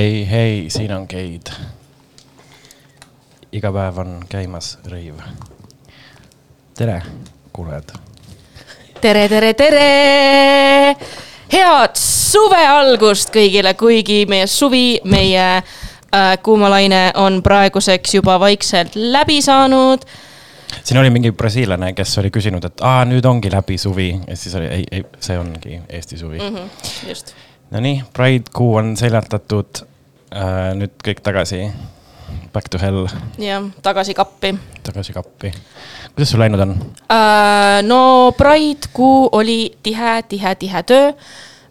hei, hei, siin on geid. iga päev on käimas rõiv. tere, kuulajad. tere, tere, tere. head suve algust kõigile, kuigi meie suvi, meie äh, kuumalaine on praeguseks juba vaikselt läbi saanud. siin oli mingi brasiillane, kes oli küsinud, et aa, nüüd ongi läbi suvi ja siis oli ei, ei, see ongi Eesti suvi mm. -hmm. just. Nonii, Pride kuu on seljatatud äh,. nüüd kõik tagasi. Back to hell, jah, tagasi kappi tagasi kappi. kuidas sul läinud on? äh,. no Pride kuu oli tihe, tihe, tihe töö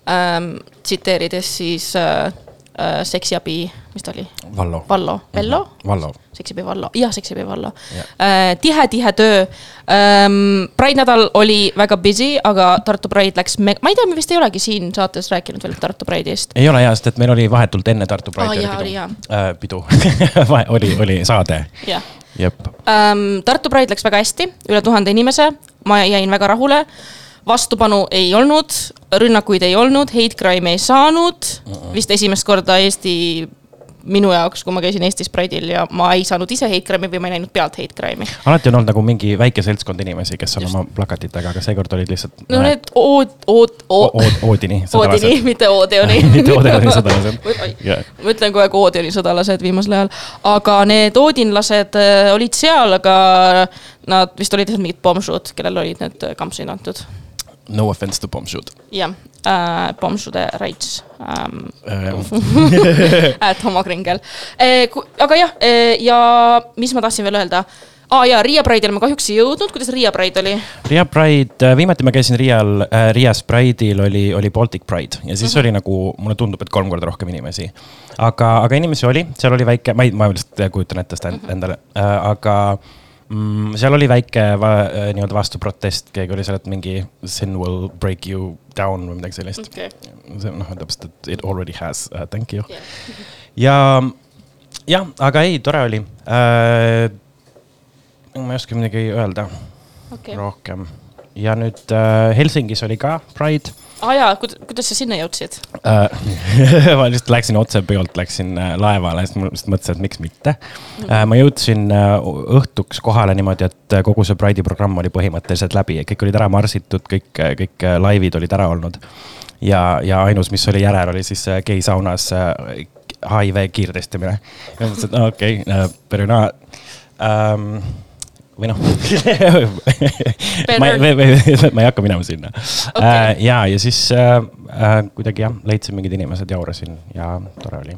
ähm,. tsiteerides siis äh, äh, seksiabi, mis ta oli? Vallo. Vallo, Vello? Vallo. seksiabi Vallo, jah, seksiabi Vallo Jah. äh,. tihe, tihe töö ähm,. Pride nädal oli väga busy, aga Tartu Pride läks, ma ei tea, me vist ei olegi siin saates rääkinud veel Tartu Pride'ist. ei ole hea, sest et meil oli vahetult enne Tartu Pride'i jaa, oli pidu jaa. äh,. pidu oli, oli saade, jah jep. ähm,. Tartu Pride läks väga hästi, üle tuhande inimese, ma jäin väga rahule. Vastupanu ei olnud, rünnakuid ei olnud, hate crime'i ei saanud uh. -uh. vist esimest korda Eesti, minu jaoks, kui ma käisin Eestis Pride'il ja ma ei saanud ise hate crime'i või ma ei näinud pealt hate crime'i. alati on olnud nagu mingi väike seltskond inimesi, kes on oma plakatitega, aga seekord olid lihtsalt. no need ood, ood, ood, Oodini. Oodini, mitte Odeoni. mitte Odeoni sõdalased. Jah. ma ütlen kogu aeg Odeoni sõdalased viimasel ajal, aga need Odinlased äh, olid seal, aga nad vist olid lihtsalt mingid pomšud, kellel olid need äh, kampsunid antud. No offense to Bombshoot. jah äh,, pomšude rights ähm, Äh, at homokringel eh,. aga jah eh,, ja mis ma tahtsin veel öelda aa ah, jaa, Riia Pride'ile ma kahjuks ei jõudnud, kuidas Riia Pride oli? Riia Pride, viimati ma käisin Riial äh,, Riias Pride'il oli, oli Baltic Pride ja siis oli nagu, mulle tundub, et kolm korda rohkem inimesi. aga, aga inimesi oli, seal oli väike, ma ei, ma lihtsalt kujutan ette seda end- endale äh,, aga mm, seal oli väike va, äh, nii-öelda vastuprotest, keegi oli seal, et mingi sin will break you down või midagi sellist okei, see noh, täpselt, et it already has uh,, thank you. jah. ja jah, aga ei, tore oli äh,. ma ei oska midagi öelda okei. rohkem ja nüüd äh, Helsingis oli ka Pride aa jaa, kuidas sa sinna jõudsid? äh. ma lihtsalt läksin otse peolt, läksin äh, laevale, siis ma lihtsalt mõtlesin, et miks mitte äh,. ma jõudsin õhtuks kohale niimoodi, et kogu see Pride'i programm oli põhimõtteliselt läbi, kõik olid ära marsitud, kõik, kõik laivid olid ära olnud. ja, ja ainus, mis oli järel, oli siis geisaunas HIV kiirtestimine. ja mõtlesin, et okei okay,, not um,. Või noh ma, ei- ma ei hakka minema sinna okay.. ja, ja siis äh, äh, kuidagi jah, leidsin mingid inimesed, jaurasin ja tore oli.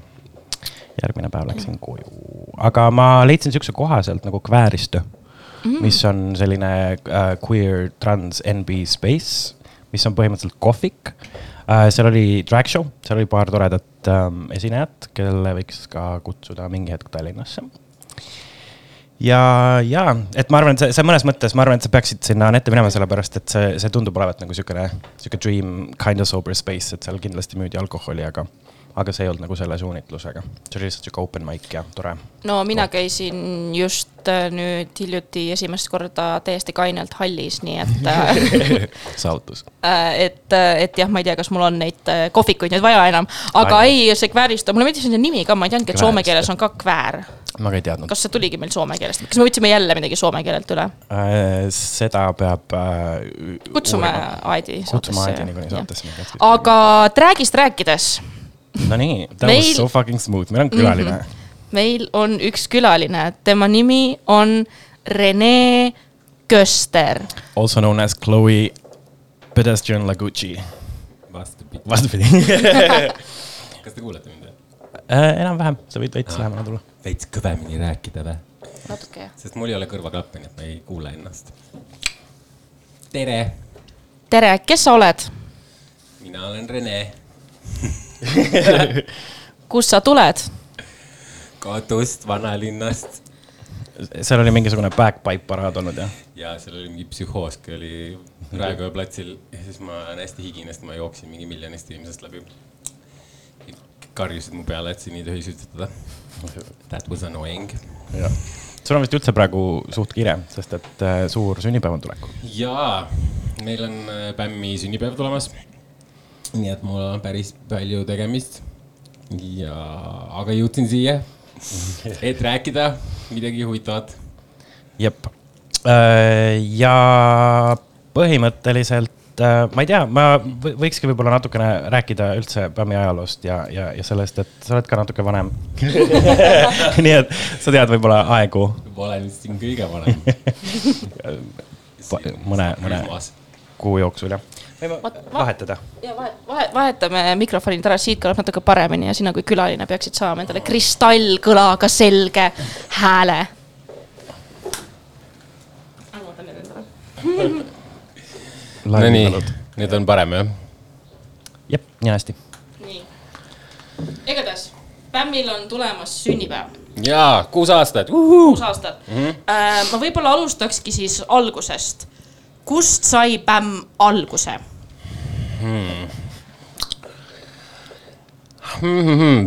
järgmine päev läksin koju, aga ma leidsin siukse koha sealt nagu Kvääristö mm, -hmm. mis on selline äh, queer trans NB space, mis on põhimõtteliselt kohvik äh,. seal oli drag show, seal oli paar toredat ähm, esinejat, kelle võiks ka kutsuda mingi hetk Tallinnasse ja, ja et ma arvan, et see, see mõnes mõttes, ma arvan, et sa peaksid sinna Anette minema, sellepärast et see, see tundub olevat nagu siukene, sihuke dream kind of sober space, et seal kindlasti müüdi alkoholi, aga, aga see ei olnud nagu selle suunitlusega. see oli lihtsalt sihuke open mic ja tore. no mina käisin just äh, nüüd hiljuti esimest korda täiesti kainelt hallis, nii et äh, saavutus. Äh, et, et jah, ma ei tea, kas mul on neid kohvikuid nüüd vaja enam, aga Ai. ei, see kväärista, mulle meeldis selle nimi ka, ma ei teadnudki, et soome keeles on ka kväär. ma ka ei teadnud. kas see tuligi meil soome keelest, kas me võtsime jälle midagi soome keelelt üle? Seda peab äh,. kutsume Aedi kutsume Aedi niikuinii saatesse. aga Dragist rääkides, Nonii, that Meil- was so fucking smooth, meil on külaline mm. -hmm. meil on üks külaline, tema nimi on Rene Köster. Also known as Chloe Pedestrian Lagucci. vastupidi. vastupidi kas te kuulete mind või? äh,. enam-vähem, sa võid veits lähemale tulla. veits kõvemini rääkida või? natuke jah. sest mul ei ole kõrvaklappe, nii et ma ei kuule ennast. tere, tere, kes sa oled? mina olen Rene, kust sa tuled? Kadust, vanalinnast seal oli mingisugune backpipe paraad olnud jah? ja seal oli mingi psühhoos, kui oli Raekoja platsil ja siis ma olen hästi higine, sest ma jooksin mingi miljonist inimesest läbi. karjusid mu peale, et siin ei tohi sütitada. That was annoying. jah. sul on vist üldse praegu suht kiire, sest et äh, suur sünnipäev on tulekul. jaa, meil on äh, Pämmi sünnipäev tulemas. Nii et mul on päris palju tegemist. ja, aga jõudsin siia, et rääkida midagi huvitavat. jep. ja põhimõtteliselt äh, ma ei tea, ma võ- võikski võib-olla natukene rääkida üldse BAM-i ajaloost ja, ja, ja sellest, et sa oled ka natuke vanem. nii et sa tead võib-olla aegu ma olen siin kõige vanem. mõne, mõne kuu jooksul jah. Võime va- vahetada. ja vahet, vahet, vahetame mikrofonid ära, siit kõlab natuke paremini ja sina kui külaline peaksid saama endale kristallkõlaga selge hääle. Nonii, nüüd on parem jah? jep, nii hästi. nii, igatahes, Pämmil on tulemas sünnipäev, jaa, kuus aastat. kuus aastat mm. -hmm. ma võib-olla alustakski siis algusest. kust sai Pämm alguse?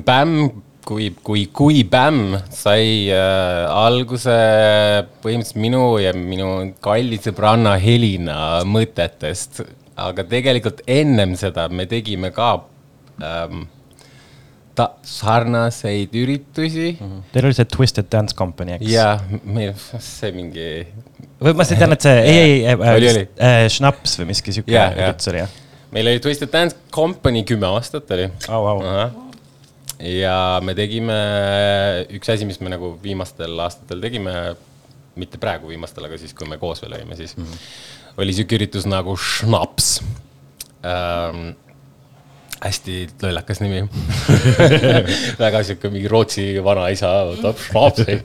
Bämm, kui, kui, kui Bämm sai äh, alguse põhimõtteliselt minu ja minu kalli sõbranna Helina mõtetest, aga tegelikult ennem seda me tegime ka ähm, ta sarnaseid üritusi mm. -hmm. Teil oli see Twisted Dance Company, eks? ja meil see mingi või ma tean, et see, ei, ei, ei Schnaps või miski sihuke jaa. üritus oli jah? Meil oli Twisted Dance Company kümme aastat oli au, au. ja me tegime, üks asi, mis me nagu viimastel aastatel tegime, mitte praegu viimastel, aga siis, kui me koos veel olime, siis mm -hmm. oli sihuke üritus nagu Schnaps ähm,. hästi lollakas nimi väga sihuke mingi Rootsi vanaisa võtab Schnapsi.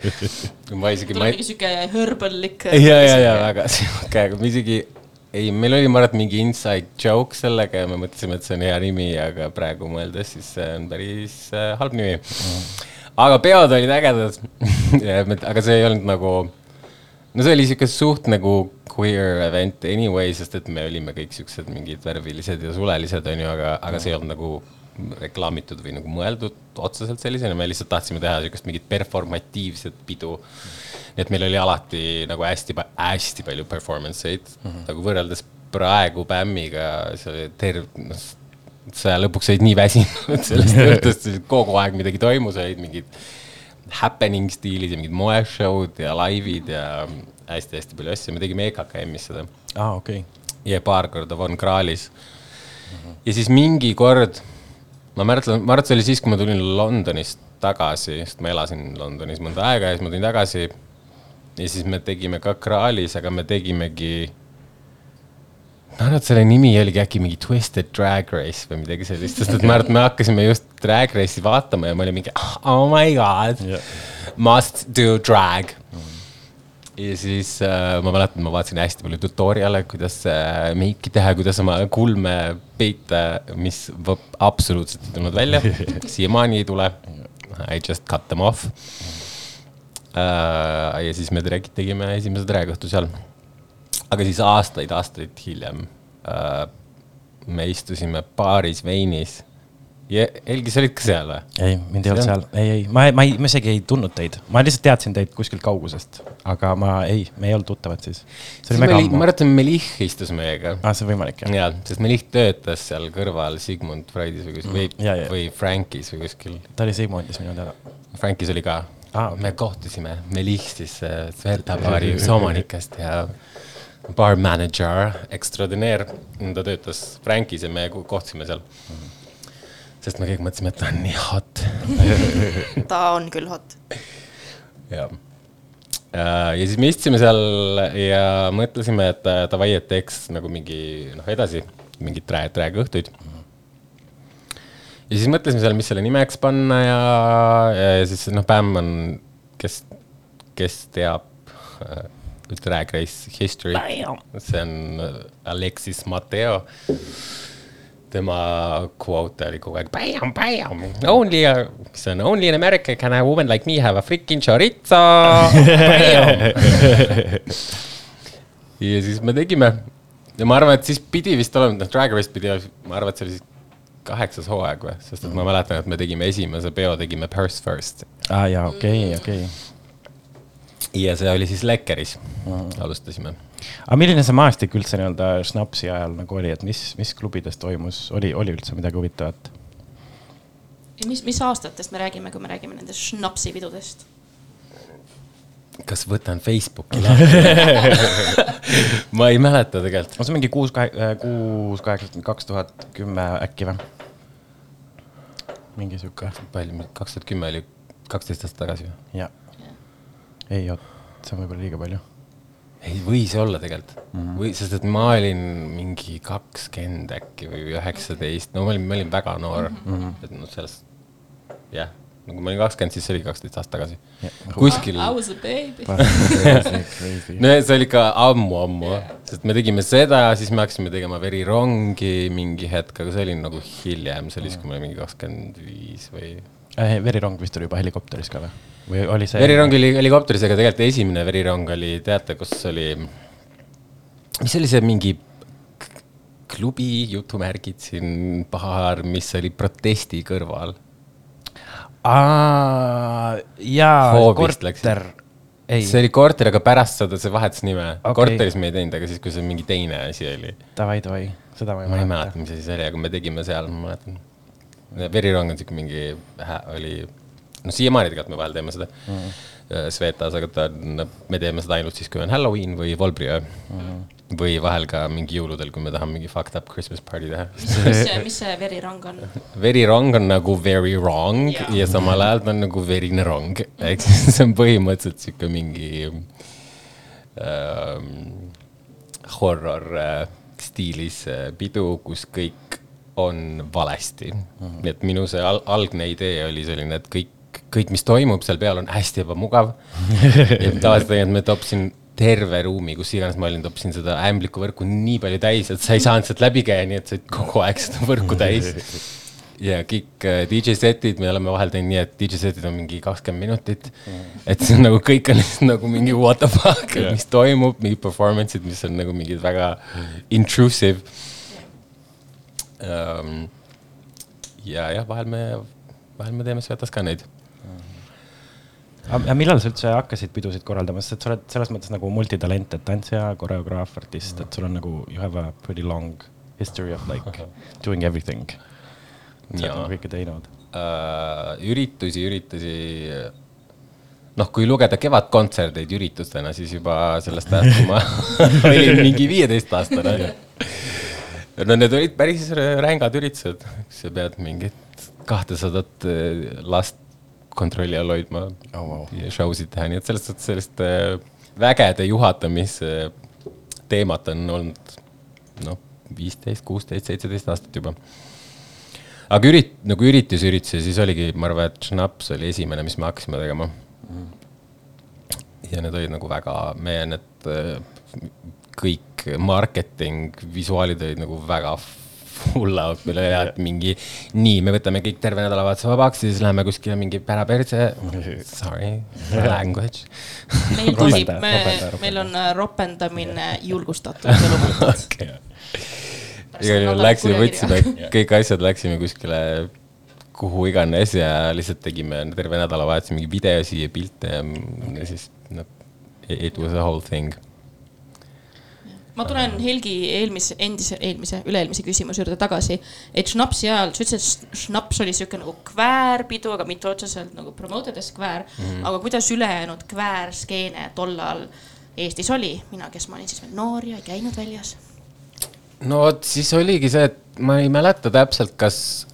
ma isegi, ma tuleb ei mingi sihuke hõrbellik. ja, ja, ja väga sihuke, aga me isegi ei, meil oli, ma arvan, et mingi inside joke sellega ja me mõtlesime, et see on hea nimi, aga praegu mõeldes, siis see on päris äh, halb nimi mm.. aga peod olid ägedad aga see ei olnud nagu, no see oli sihuke suht nagu queer event anyway, sest et me olime kõik siuksed mingid värvilised ja sulelised, onju, aga, aga see ei olnud nagu reklaamitud või nagu mõeldud otseselt sellisena, me lihtsalt tahtsime teha siukest mingit performatiivset pidu nii et meil oli alati nagu hästi, hästi palju performance eid mm, -hmm. nagu võrreldes praegu Bämmiga, see oli terv-, noh, sa lõpuks olid nii väsinud sellest õhtust, kogu aeg midagi toimus, olid mingid happening stiilis ja mingid moeshow'd ja laivid ja hästi-hästi palju asju, me tegime EKKM-is seda aa, okei. ja paar korda Von Krahlis. ja siis mingi kord, ma mäletan, ma arvan, et see oli siis, kui ma tulin Londonist tagasi, sest ma elasin Londonis mõnda aega ja siis ma tulin tagasi. Ja siis me tegime ka Krahlis, aga me tegimegi. ma arvan, et selle nimi oligi äkki mingi Twisted Drag Race või midagi sellist, sest et ma arvan, et me hakkasime just Drag Race'i vaatama ja ma olin mingi oh my god yeah., must do drag ja siis äh, ma mäletan, ma vaatasin hästi palju tutorial'e, kuidas äh, meiki teha, kuidas oma kulme peita, mis absoluutselt ei tulnud välja, siiamaani ei tule. I just cut them off äh,. Ja siis me drag- tegime esimese drag õhtu seal. aga siis aastaid-aastaid hiljem äh, me istusime baaris veinis. ja Helgi, sa olid ka seal või? ei, mind ei olnud seal, ei, ei, ma, ma ei, ma isegi ei tundnud teid, ma lihtsalt teadsin teid kuskilt kaugusest, aga ma ei, me ei olnud tuttavad siis. ma ammu. mäletan, Melih istus meiega aa, see on võimalik jah? jaa, sest Melih töötas seal kõrval Sigmund Freudis või kuskil või, Mm, jaa. või Frankis või kuskil. ta oli Sigmundis minu teada. Frankis oli ka Aa, okei. me kohtusime Melih siis äh, Sverta baari üks omanikest ja bar manager extraordinaire. ta töötas Frankis ja me ko- kohtusime seal. sest me kõik mõtlesime, et ta on nii hot. ta on küll hot. ja, ja siis me istusime seal ja mõtlesime, et äh, davai, et teeks nagu mingi noh, edasi mingeid trä-, träägõhtuid. Ja siis mõtlesime seal, mis selle nimeks panna ja, ja siis noh, Bam on, kes, kes teab äh, Drag Race History, see on äh, Alexis Mateo. Tema quote oli kogu aeg bam, bam, only mis see on, only in America can a woman like me have a freaking chorizo. ja siis me tegime. Ja ma arvan, et siis pidi vist olema, noh, Drag Race pidi, ma arvan, et see oli siis kaheksas hooaeg või, sest et ma mäletan, et me tegime esimese peo, tegime Purse First aa jaa, okei, okei. ja see oli siis Lekkeris, alustasime aga milline see maastik üldse nii-öelda Schnapsi ajal nagu oli, et mis, mis klubides toimus, oli, oli üldse midagi huvitavat? mis, mis aastatest me räägime, kui me räägime nendest šnapsipidudest? kas võtan Facebooki lahti? ma ei mäleta tegelikult. on see mingi kuus, kuus, kaheksa, kaks tuhat kümme äkki või? Mingi sihuke, palju, kaks tuhat kümme oli kaksteist aastat tagasi või? jah. ei, oot, see on võib-olla liiga palju. ei, võis olla tegelikult mm. -hmm. või, sest et ma olin mingi kakskümmend äkki või üheksateist, no ma olin, ma olin väga noor mm. -hmm. et noh, sellest, jah, kui ma olin kakskümmend, siis see oli kaksteist aastat tagasi Jah.. kuskil, I was a baby. No see oli ikka ammu-ammu yeah., sest me tegime seda, siis me hakkasime tegema verirongi mingi hetk, aga see oli nagu hiljem, see oli siis, kui ma olin mingi kakskümmend viis või. Äh, verirong vist oli juba helikopteris ka või? või oli see? verirong oli helikopteris, aga tegelikult esimene verirong oli, teate, kus oli, mis oli see mingi klubi jutumärgid siin, baar, mis oli protesti kõrval. jaa, Hoovist korter. see oli korter, aga pärast seda see vahetas nime okay.. korteris me ei teinud, aga siis, kui see mingi teine asi oli. davai, davai, seda ma ei ma ei mäleta. mäleta, mis asi see oli, aga me tegime seal, ma mäletan. verirong on siuke mingi, oli, no siiamaani tegelikult me vahel teeme seda mm. -hmm. Svetas, aga ta on, me teeme seda ainult siis, kui on Halloween või Volbriöö mm. -hmm. Või vahel ka mingi jõuludel, kui me tahame mingi fucked up Christmas party teha. mis see, mis see verirong on? verirong on nagu very wrong Jaa. ja, samal ajal ta on nagu verine rong, ehk siis see on põhimõtteliselt sihuke mingi ähm, horror äh, stiilis äh, pidu, kus kõik on valesti mm. -hmm. nii et minu see al algne idee oli selline, et kõik, kõik, mis toimub seal peal on hästi ebamugav. ja tavaliselt tegelikult ma topsin terve ruumi, kus iganes ma olin, topsin seda ämblikuvõrku nii palju täis, et sa ei saanud sealt läbi käia, nii et sa olid kogu aeg seda võrku täis ja kõik äh, DJ setid, me oleme vahel teinud nii, et DJ setid on mingi kakskümmend minutit. et see on nagu kõik on lihtsalt nagu mingi what the fuck Jah. mis toimub, mingid performance'id, mis on nagu mingid väga intrusive um,. ja jah, vahel me, vahel me teeme Svetas ka neid. Aga millal sa üldse hakkasid pidusid korraldama, sest sa oled selles mõttes nagu multitalent, et tantsija, koreograaf, artist, et sul on nagu you have a pretty long history of like doing everything. sa oled kõike teinud. uh, üritusi, üritusi. noh, kui lugeda kevadkontserdeid üritustena, siis juba sellest ajast, kui ma olin mingi viieteistaastane. no need olid päris rängad üritused, sa pead mingit kahtesadat eh, last kontrolli all hoidma Oh, wow. ja show sid teha, nii et selles suhtes sellist eh, vägede juhatamise teemat on olnud noh, viisteist, kuusteist, seitseteist aastat juba aga ürit-, nagu üritusi, üritusi, siis oligi, ma arvan, et Schnaps oli esimene, mis me hakkasime tegema. ja need olid nagu väga, meie need äh, kõik marketing, visuaalid olid nagu väga meil oli jah, et mingi nii, me võtame kõik terve nädalavahetuse vabaks ja siis läheme kuskile mingi päraperse. Sorry, language. meil tohib, me meil on äh, ropendamine julgustatud ja lubatud. igal juhul läksime, võtsime kõik asjad, läksime kuskile kuhu iganes ja lihtsalt tegime terve nädalavahetuse mingi videosi ja pilte ja, ja siis noh, it was a whole thing. Ma tulen Helgi eelmise, endise, eelmise, üle-eelmise küsimuse juurde tagasi. et šnapsi ajal, sa ütlesid, et šnaps oli sihuke nagu kväärpidu, aga mitte otseselt nagu promote ides kväär mm. -hmm. aga kuidas ülejäänud kväärskeene tollal Eestis oli? mina, kes ma olin siis veel noor ja ei käinud väljas. no vot, siis oligi see, et ma ei mäleta täpselt, kas,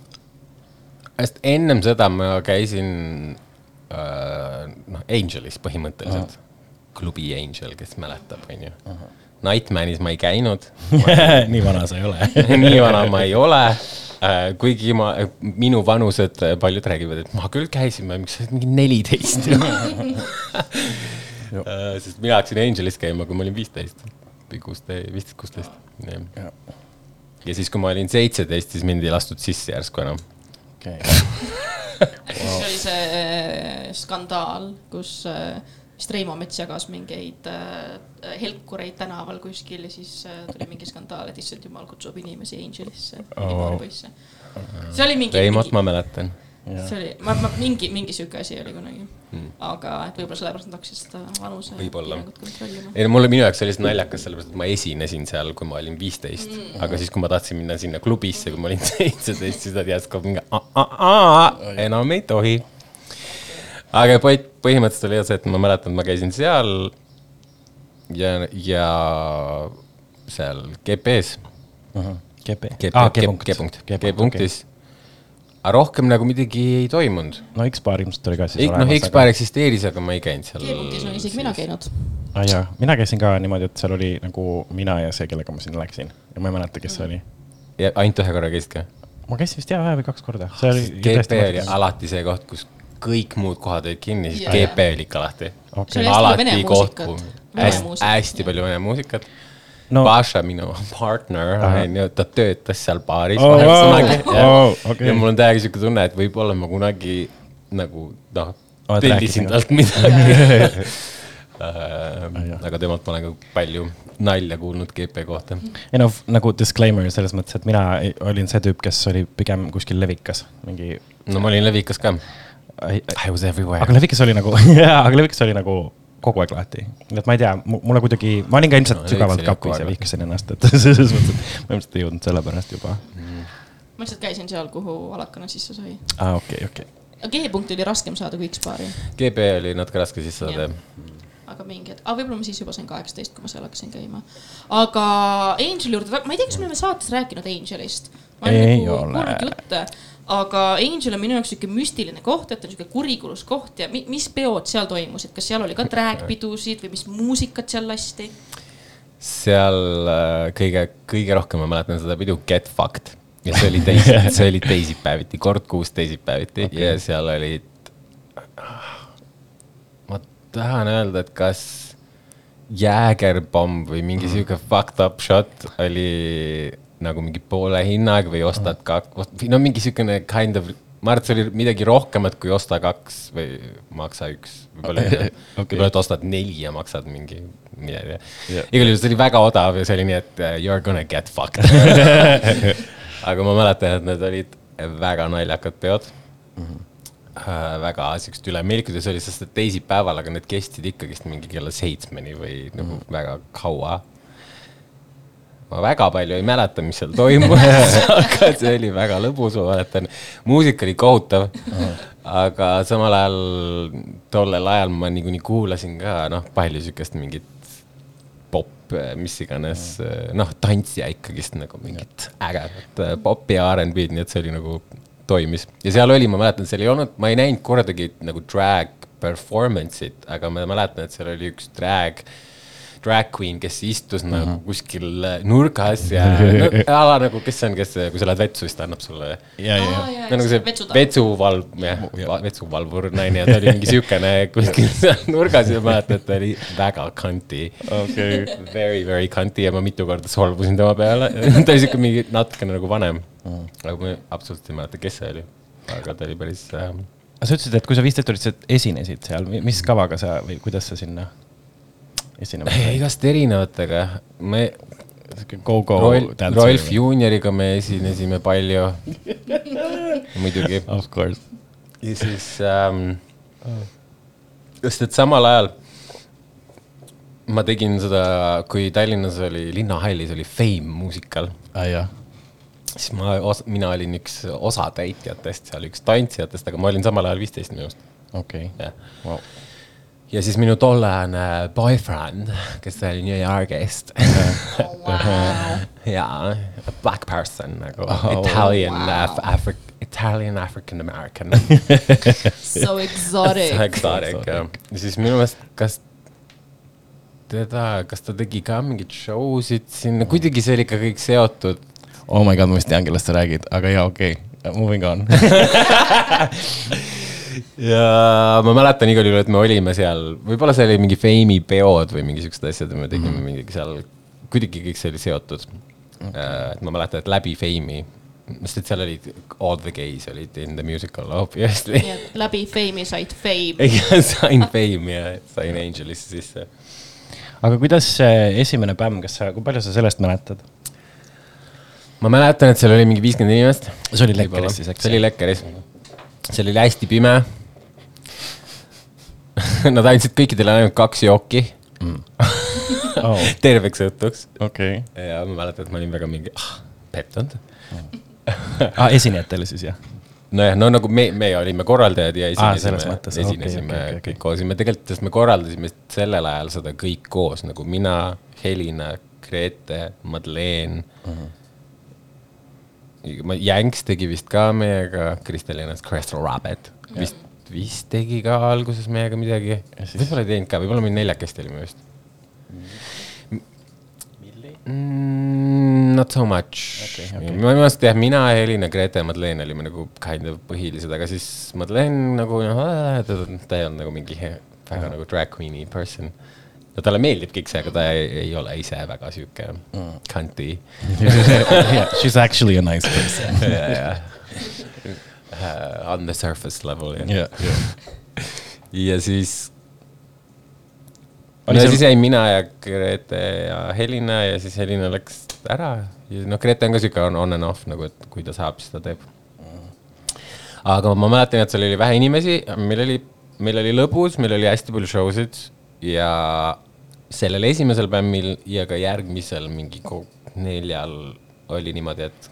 sest ennem seda ma käisin äh, noh, Angelis põhimõtteliselt uh. -huh. klubi Angel, kes mäletab, onju. Nightmanis ma ei käinud nii vana sa ei ole. nii vana ma ei ole. kuigi ma, minu vanused, paljud räägivad, et ma küll käisin, miks sa oled mingi neliteist. sest mina hakkasin Angelis käima, kui ma olin viisteist või kuusteist, viisteist, kuusteist. ja siis, kui ma olin seitseteist, siis mind ei lastud sisse järsku enam. okei, siis oli see äh, skandaal, kus äh, vist Reimo Mets jagas mingeid äh, helkureid tänaval kuskil ja siis äh, tuli mingi skandaal, et issand jumal kutsub inimesi Angelisse Oh, see oli mingi, Reimot mingi ma mäletan. see oli, ma, ma mingi, mingi sihuke asi oli kunagi mm.. aga et võib-olla sellepärast nad hakkasid seda vanuse Võib-olla. ei no mulle, minu jaoks oli lihtsalt naljakas, sellepärast et ma esinesin seal, kui ma olin viisteist mm.. aga siis, kui ma tahtsin minna sinna klubisse, kui ma olin seitseteist, siis nad järsku mingi enam ei tohi. Aga point põhimõtteliselt oli jah see, et ma mäletan, ma käisin seal ja, ja seal GP-s, GP. G-punkt, G-punkt, G-punktis. aga rohkem nagu midagi ei toimunud. no X-Bar ilmselt oli ka siis noh, X-Bar eksisteeris, aga ma ei käinud seal. G-punktis olen isegi mina käinud. aa ah, jaa, mina käisin ka niimoodi, et seal oli nagu mina ja see, kellega ma sinna läksin ja ma ei mäleta, kes see oli. ja ainult ühe korra käisid ka? ma käisin vist jaa ühe või kaks korda. GP oli alati see koht, kus kõik muud kohad olid kinni, siis Jaa. GP oli ikka lahti. Vene alati koht, muusikat. kuhu Vene hästi, hästi palju vene muusikat No-. Paša, minu partner, onju, ta töötas seal baaris Oh, wow. Oh, okei. ja mul on täiega siuke tunne, et võib-olla ma kunagi nagu noh, tellisin talt midagi. jah. aga temalt ma olen ka palju nalja kuulnud GP kohta. ei noh, nagu disclaimer selles mõttes, et mina olin see tüüp, kes oli pigem kuskil levikas, mingi. no ma olin levikas ka. I was everywhere aga. levikas oli nagu, jaa, aga levikas oli nagu kogu aeg lahti. nii et ma ei tea, mulle kuidagi, ma olin ka ilmselt No, sügavalt kapis ja vihkasin ennast, et selles mõttes, et ma ilmselt ei jõudnud sellepärast juba. ma lihtsalt käisin seal, kuhu Alakana sisse sai. aa, okei, okei. G-punkti oli raskem saada kui X-baari, GP oli natuke raske sisse saada Jah. aga mingi hetk, aga võib-olla ma siis juba sain kaheksateist, kui ma seal hakkasin käima. aga Angeli juurde, ma ei tea, kas me oleme saates rääkinud Angelist. ma olen Ei nagu ole. kuulnud jutte, aga Angel on minu jaoks sihuke müstiline koht, et on sihuke kurikulus koht ja mi, mis peod seal toimusid, kas seal oli ka drag-pidusid või mis muusikat seal lasti? seal äh, kõige, kõige rohkem ma mäletan seda pidu Get Fucked ja see oli teis-, see oli teisipäeviti, kord kuus teisipäeviti okay. ja seal olid. ma tahan öelda, et kas jäägerpomm või mingi sihuke fucked up shot oli nagu mingi poole hinnaga või ostad kaks, no mingi siukene kind of, ma arvan, et see oli midagi rohkemat kui osta kaks või maksa üks. võib-olla Okei. võib-olla, et ostad neli ja maksad mingi midagi Jah. igal juhul see oli väga odav ja see oli nii, et uh, you are gonna get fucked. aga ma mäletan, et need olid väga naljakad peod mm. -hmm. Uh, väga siuksed ülemeelikud ja see oli, sest teisipäeval, aga need kestsid ikkagist mingi kella seitsmeni või nagu mm -hmm. väga kaua. Ma väga palju ei mäleta, mis seal toimus, aga see oli väga lõbus, ma mäletan. muusika oli kohutav, aga samal ajal tollel ajal ma niikuinii kuulasin ka noh, palju siukest mingit pop, mis iganes, noh, tantsija ikkagist nagu mingit ägedat äh, popi ja R'n'B-d, nii et see oli nagu toimis. ja seal oli, ma mäletan, seal ei olnud, ma ei näinud kordagi nagu drag performance'it, aga ma mäletan, et seal oli üks drag, drag queen, kes istus mm -hmm. nagu kuskil nurgas ja no, ala nagu, kes see on, kes, kui sa lähed vetsu, siis ta annab sulle ja, ja, ja. nagu see vetsuvalv, jah, vetsuvalvur naine ja ta oli mingi siukene kuskil seal nurgas ja ma mäletan, et ta oli väga kanti. okei. Very, very kanti ja ma mitu korda solvusin tema peale. ta oli siuke mingi natukene nagu vanem. aga ma absoluutselt ei mäleta, kes see oli. aga ta oli päris äh,, sa ütlesid, et kui sa viisteist olid, sa esinesid seal, mis kavaga sa või kuidas sa sinna esinema said? igast erinevatega. me Go-go Rolf, Rolf? Junioriga me esinesime palju. muidugi. Of course. ja siis ähm,, just, et samal ajal ma tegin seda, kui Tallinnas oli Linnahallis oli Fame muusikal, jah. siis ma, mina olin üks osatäitjatest seal, üks tantsijatest, aga ma olin samal ajal viisteist minu arust, okei. jah. Wow. Ja siis minu tollane boyfriend, kes oli New Yorgist jaa, black person nagu Oh, Italian wow. Af, Afri-, Italian African American So exotic. Exotic jah, ja siis minu meelest, kas teda, kas ta tegi ka mingeid show sid sinna, kuidagi see oli ikka kõik seotud. oh my god, ma vist tean, kellest sa räägid, aga jaa, okei okay., moving on. ja ma mäletan igal juhul, et me olime seal, võib-olla see oli mingi Fame'i peod või mingi siuksed asjad ja me tegime mm -hmm. mingi seal, kuidagi kõik see oli seotud okay.. et ma mäletan, et läbi Fame'i, sest et seal olid all the gays olid in the musical obviously. nii et läbi Fame'i said fame. ja sain Fame'i ja sain Angelisse sisse aga kuidas see esimene pämm, kas sa, kui palju sa sellest mäletad? ma mäletan, et seal oli mingi viiskümmend inimest. See oli Lekkeris siis, eks? see oli Lekkeris. Seal oli hästi pime Nad andsid kõikidele ainult kaks jooki mm. oh. terveks õhtuks okei okay. ja ma mäletan, et ma olin väga mingi ah, pettunud ah,. esinejatele siis jah? nojah, no nagu me, me olime korraldajad ja esinesime mõttes,, esinesime okei, okei, okei. kõik koos ja me tegelikult, sest me korraldasime sellel ajal seda kõik koos nagu mina, Helina, Grete, Madeleine mm. -hmm. Jänks tegi vist ka meiega, Kristel ennast, Crystal Rabbit vist, vist tegi ka alguses meiega midagi. võib-olla ei teinud ka, võib-olla me neljakesti olime vist mm,. Not so much okay, okay.. ma minu arust jah, mina, Helina, Grete ja Madeleine olime nagu kind of põhilised, aga siis Madeleine nagu noh, ta, ei olnud nagu mingi väga nagu drag queen'i person. No talle meeldib kõik see, aga ta ei, ei ole ise väga sihuke mm. cunty yeah, she's actually a nice person ja, ja uh, on the surface level jah yeah, yeah. ja siis. No seal- siis jäin mina ja Grete ja Helina ja siis Helina läks ära ja noh, Grete on ka sihuke on, on and off nagu, et kui ta saab, siis ta teeb. aga ma mäletan, et seal oli vähe inimesi, meil oli, meil oli lõbus, meil oli hästi palju show sid ja sellel esimesel bämmil ja ka järgmisel mingi neljal oli niimoodi, et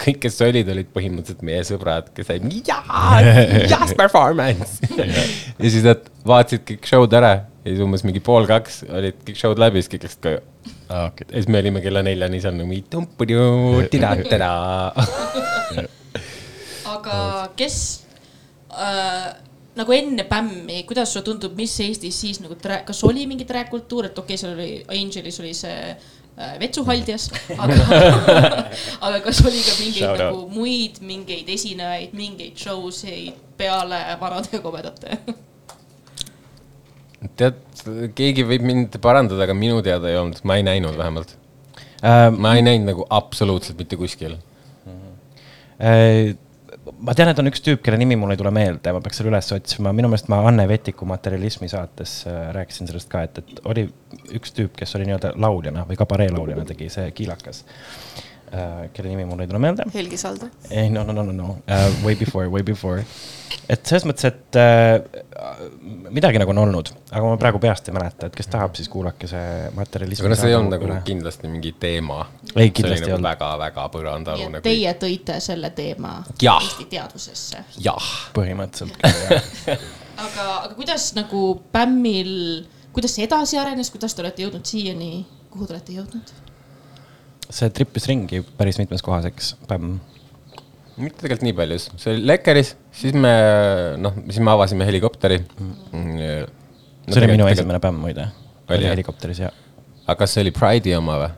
kõik, kes olid, olid põhimõtteliselt meie sõbrad, kes said jaa, jazz performance. ja siis nad vaatasid kõik show'd ära ja siis umbes mingi pool kaks olid kõik show'd läbi, siis kõik läksid koju. Ah, okay. ja siis me olime kella neljani seal nagu mingi tumpudu, tida-tada. aga kes äh, nagu enne bämmi, kuidas sulle tundub, mis Eestis siis nagu, kas oli mingi track-kultuur, et okei okay,, seal oli Angelis oli see äh, vetsuhaldjas, aga, aga kas oli ka mingeid Shout nagu muid mingeid esinejaid, mingeid show sid peale vanade ja kobedate? tead, keegi võib mind parandada, aga minu teada ei olnud, ma ei näinud vähemalt. Uh, ma ei näinud nagu absoluutselt mitte kuskil. uh, ma tean, et on üks tüüp, kelle nimi mul ei tule meelde, ma peaks selle üles otsima, minu meelest ma Anne Vetiku materjalismi saates uh, rääkisin sellest ka, et, et oli üks tüüp, kes oli nii-öelda lauljana või kabareelauljana tegi see kiilakas kelle nimi mul ei tule meelde. Helgi Saldo. ei, no, no, no, no, no uh,, way before, way before. et selles mõttes, et uh, midagi nagu on olnud, aga ma praegu peast ei mäleta, et kes tahab, siis kuulake see materjalism. aga noh, see ei olnud nagu kindlasti mingi teema. Ei, kindlasti ei see oli olnud. nagu väga-väga et nagu.... teie tõite selle teema Jah. Eesti teadvusesse. jah, põhimõtteliselt küll, jah. aga, aga kuidas nagu bämmil, kuidas see edasi arenes, kuidas te olete jõudnud siiani, kuhu te olete jõudnud? See trippis ringi päris mitmes kohas, eks, pämm. mitte tegelikult nii palju, see oli Lekkeris, siis me noh, siis me avasime helikopteri mm.. see oli minu esimene pämm muide. Oli, jah? helikopteris ja. aga kas see oli Pride'i oma või?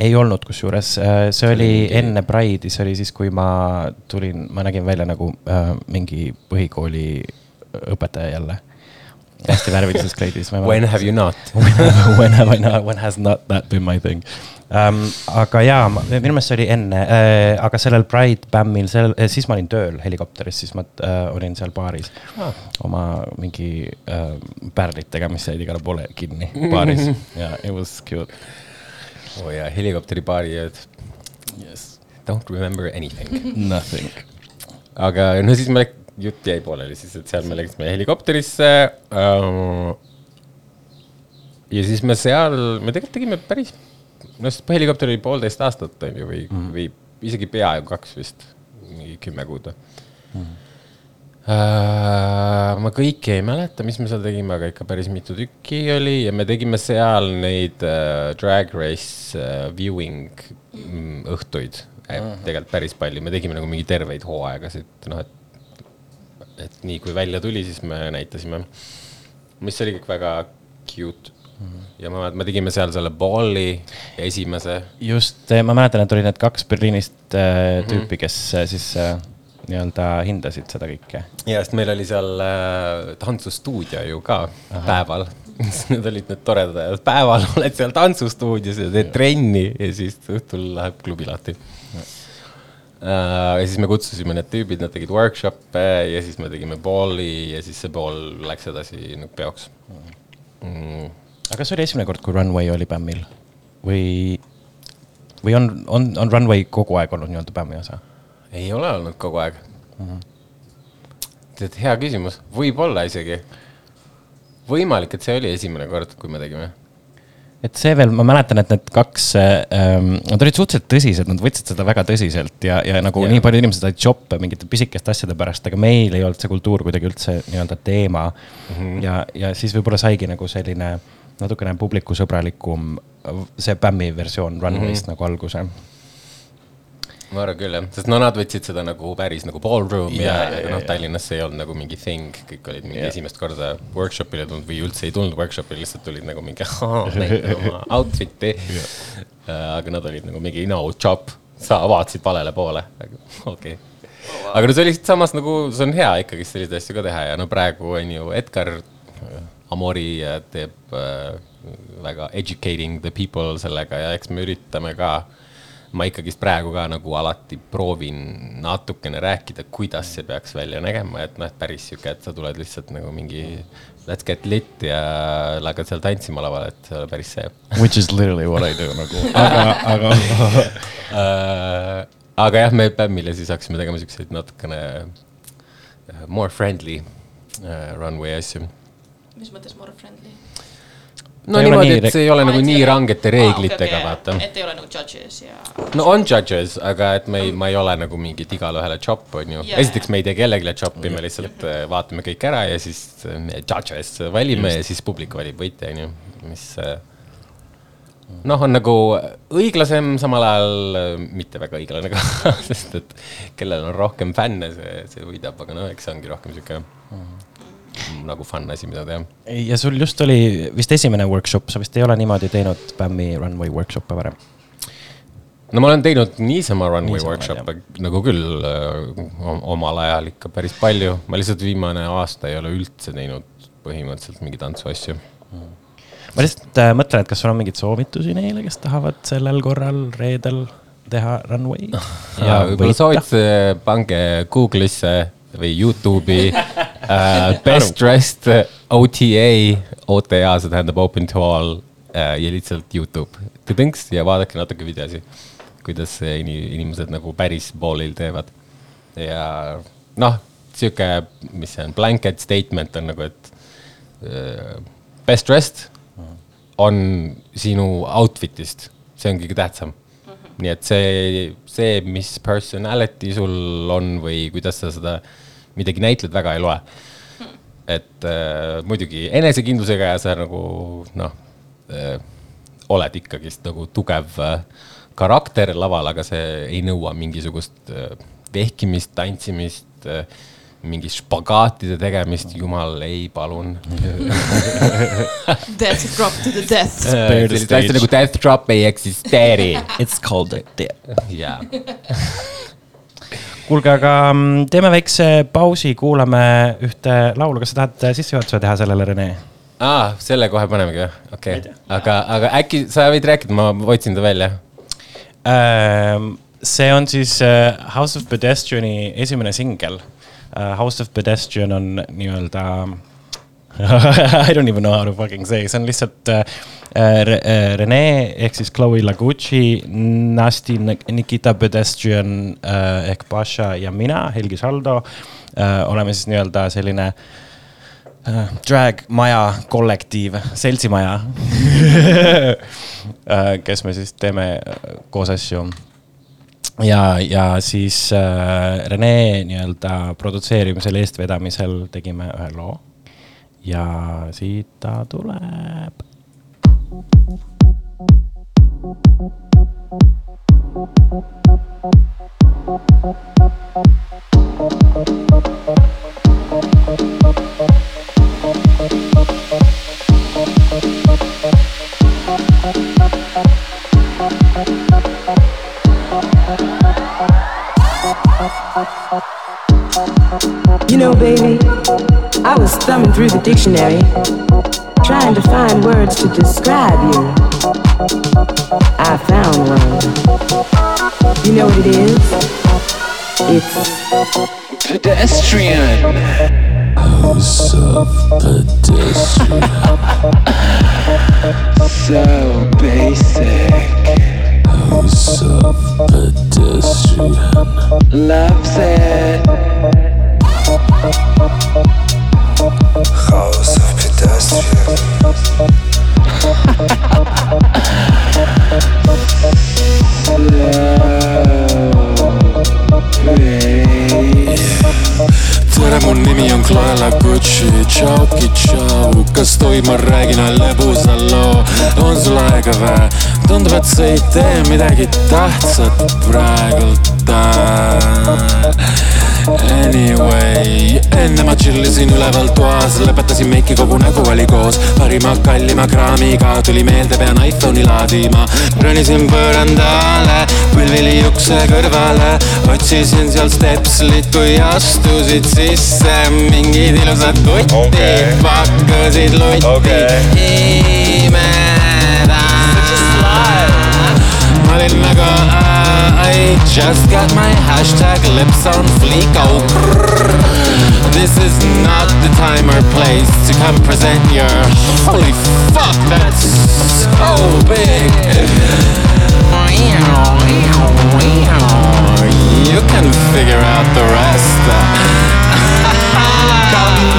ei olnud, kusjuures äh, see oli enne Pride'i, see oli siis, kui ma tulin, ma nägin välja nagu äh, mingi põhikooli õpetaja jälle. Hästi värvilises kleidis. When have you not? when have I not, when has not that been my thing um,? aga jaa, minu meelest see oli enne äh,, aga sellel Pride Bammil, sel-, siis ma olin tööl helikopteris, siis ma äh, olin seal baaris Ah. oma mingi äh, pärlitega, mis jäid igale poole kinni baaris ja it was cute oo oh, jaa, helikopteri baariööd. yes.. Don't remember anything. Nothing. aga no siis me, jutt jäi pooleli siis, et seal me läksime helikopterisse äh,. ja siis me seal, me tegelikult tegime päris, no sest helikopter oli poolteist aastat on ju või mm, -hmm. või isegi peaaegu kaks vist, mingi kümme kuud mm. -hmm. Uh, ma kõike ei mäleta, mis me seal tegime, aga ikka päris mitu tükki oli ja me tegime seal neid uh, drag race uh, viewing mm, õhtuid uh -huh. tegelikult päris palju, me tegime nagu mingi terveid hooaegasid, noh, et, et nii kui välja tuli, siis me näitasime, mis oli kõik väga cute. -hmm. ja ma mäletan, me tegime seal selle balli esimese just, ma mäletan, et olid need kaks Berliinist äh, tüüpi, kes äh, siis äh, nii-öelda hindasid seda kõike. ja sest meil oli seal äh, tantsustuudio ju ka Aha. päeval. Need olid need toredad ajad, päeval oled seal tantsustuudios ja teed trenni ja siis õhtul läheb klubi lahti. Ja siis me kutsusime need tüübid, nad tegid workshop'e ja siis me tegime ball'i ja siis see ball läks edasi nagu peoks mm.. aga kas see oli esimene kord, kui Runway oli bämmil või, või on, on, on Runway kogu aeg olnud nii-öelda bämmi osa? ei ole olnud kogu aeg mm. -hmm. tead, hea küsimus, võib-olla isegi. võimalik, et see oli esimene kord, kui me tegime. Et see veel, ma mäletan, et need kaks ähm,, nad olid suhteliselt tõsised, nad võtsid seda väga tõsiselt ja, ja nagu yeah. nii paljud inimesed said joppe mingite pisikeste asjade pärast, aga meil ei olnud see kultuur kuidagi üldse nii-öelda teema mm. -hmm. ja, ja siis võib-olla saigi nagu selline natukene publikusõbralikum see BAM-i versioon Runway'st mm -hmm. nagu alguse. Ma arvan küll jah, sest no nad võtsid seda nagu päris nagu ballroom ja, Ja, ja, ja, noh Tallinnas see ei olnud nagu mingi thing, kõik olid mingi Ja. esimest korda workshop'ile tulnud või üldse ei tulnud workshop'ile, lihtsalt tulid nagu mingi näita oma outfit'i. aga nad olid nagu mingi no job, sa vaatasid valele poole, okei okay.. aga no see oli samas nagu, see on hea ikkagi selliseid asju ka teha ja no praegu on ju Edgar äh, Amori äh, teeb äh, väga educating the people sellega ja eks me üritame ka ma ikkagist praegu ka nagu alati proovin natukene rääkida, kuidas see peaks välja nägema, et noh, et päris sihuke, et sa tuled lihtsalt nagu mingi let's get lit ja hakkad seal tantsima laval, et see ei ole päris see Which is literally what I do nagu, aga, aga äh,. aga jah, me BAM-ile siis hakkasime tegema siukseid natukene äh, more friendly äh, runway asju. mis mõttes more friendly? No niimoodi, nii et see ei ole nagu nii rangete reeglitega, vaata. et ei ole nagu judges ja. no on judges, aga et me ei, ma ei ole nagu mingit igale ühele job, on ju. Esiteks me ei tee kellelegi job'i, me lihtsalt äh, vaatame kõik ära ja siis äh, judges valime ja siis publik valib võitja, on ju, mis äh, noh, on nagu õiglasem, samal ajal mitte väga õiglane ka, sest et kellel on rohkem fänne, see, see võidab, aga noh, eks see ongi rohkem sihuke nagu fun asi, mida teha. ja sul just oli vist esimene workshop, sa vist ei ole niimoodi teinud BAM-i runway workshop'e varem. no ma olen teinud niisama runway Niisama, workshop'e nagu küll äh, om- omal ajal ikka päris palju, ma lihtsalt viimane aasta ei ole üldse teinud põhimõtteliselt mingeid tantsuasju. ma lihtsalt äh, mõtlen, et kas sul on mingeid soovitusi neile, kes tahavad sellel korral reedel teha runway. ja võib-olla soovitate, pange Google'isse või Youtube'i uh, Best Dressed OTA, OTA, see tähendab Open to All uh, ja lihtsalt Youtube, tõdõnks ja vaadake natuke videosi, kuidas inimesed nagu päris ball'il teevad. ja noh, sihuke, mis see on, blanket statement on nagu, et uh, best dressed on sinu outfit'ist, see on kõige tähtsam. nii et see, see, mis personality sul on või kuidas sa seda midagi näitled, väga ei loe. et äh, muidugi enesekindlusega ja sa nagu noh äh,, oled ikkagist nagu tugev äh, karakter laval, aga see ei nõua mingisugust äh, vehkimist, tantsimist äh, mingi špagaatide tegemist, jumal ei, palun. Death drop to the death. The sellist asja nagu death drop ei eksisteeri. It's called a dip. jaa. kuulge, aga mm, teeme väikse pausi, kuulame ühte laulu, kas sa tahad sissejuhatuse teha sellele, Rene? aa, selle kohe panemegi või? okei okay., aga, aga äkki sa võid rääkida, ma otsin ta välja. Ähm, see on siis äh, House of Pedestriani esimene singel. House of Pedestrian on nii-öelda I don't even know how to fucking say, see on lihtsalt äh, Re- äh, Rene ehk siis Chloe Lagucci, Nasti Nik- Nikita Pedestrian äh, ehk Pasha ja mina, Helgi Saldo äh, oleme siis nii-öelda selline äh, drag maja kollektiiv, seltsimaja äh, kes me siis teeme äh, koos asju ja, ja siis äh, Rene nii-öelda produtseerimisel, eestvedamisel tegime ühe loo. Ja siit ta tuleb. Tähtsat praegult äh.. Anyway, enne ma chill isin üleval toas, lõpetasin meiki, kogu nägu oli koos parima kallima kraamiga, tuli meelde, pean iPhone'i laadima. ronisin põrandale, põlvili ukse kõrvale, otsisin seal stepslit, kui astusid sisse mingid ilusad kutid okay., pakkusid lutti okay.. imeda. Nagu uh, I just got my hashtag lips on fleek oh. This is not the time or place to come present your Holy fuck that's so big You can figure out the rest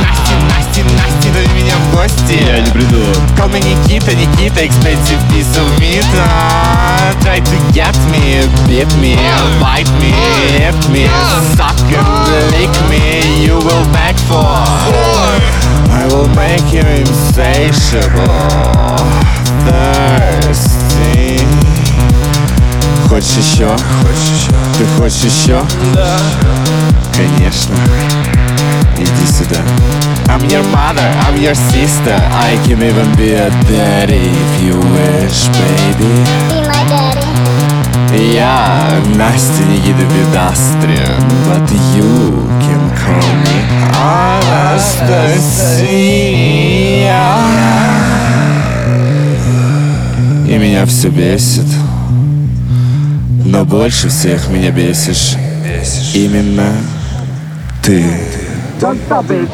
Настя, Настя, Настя, дай меня в гости Я не приду Call me Никита, Никита, expensive piece of meat Ah, Try to get me, beat me, bite me, hit me Suck and lick me, you will beg for I will make you insatiable Thirsty Хочешь еще? Ты хочешь еще? Да Конечно Иди сюда. I'm your mother, I'm your sister. I can even be a daddy if you wish, baby. Be my daddy. Я Настя Никита Педастриан, but you can call me Анастасия. И меня все бесит, но больше всех меня бесишь именно ты. Don't stop it.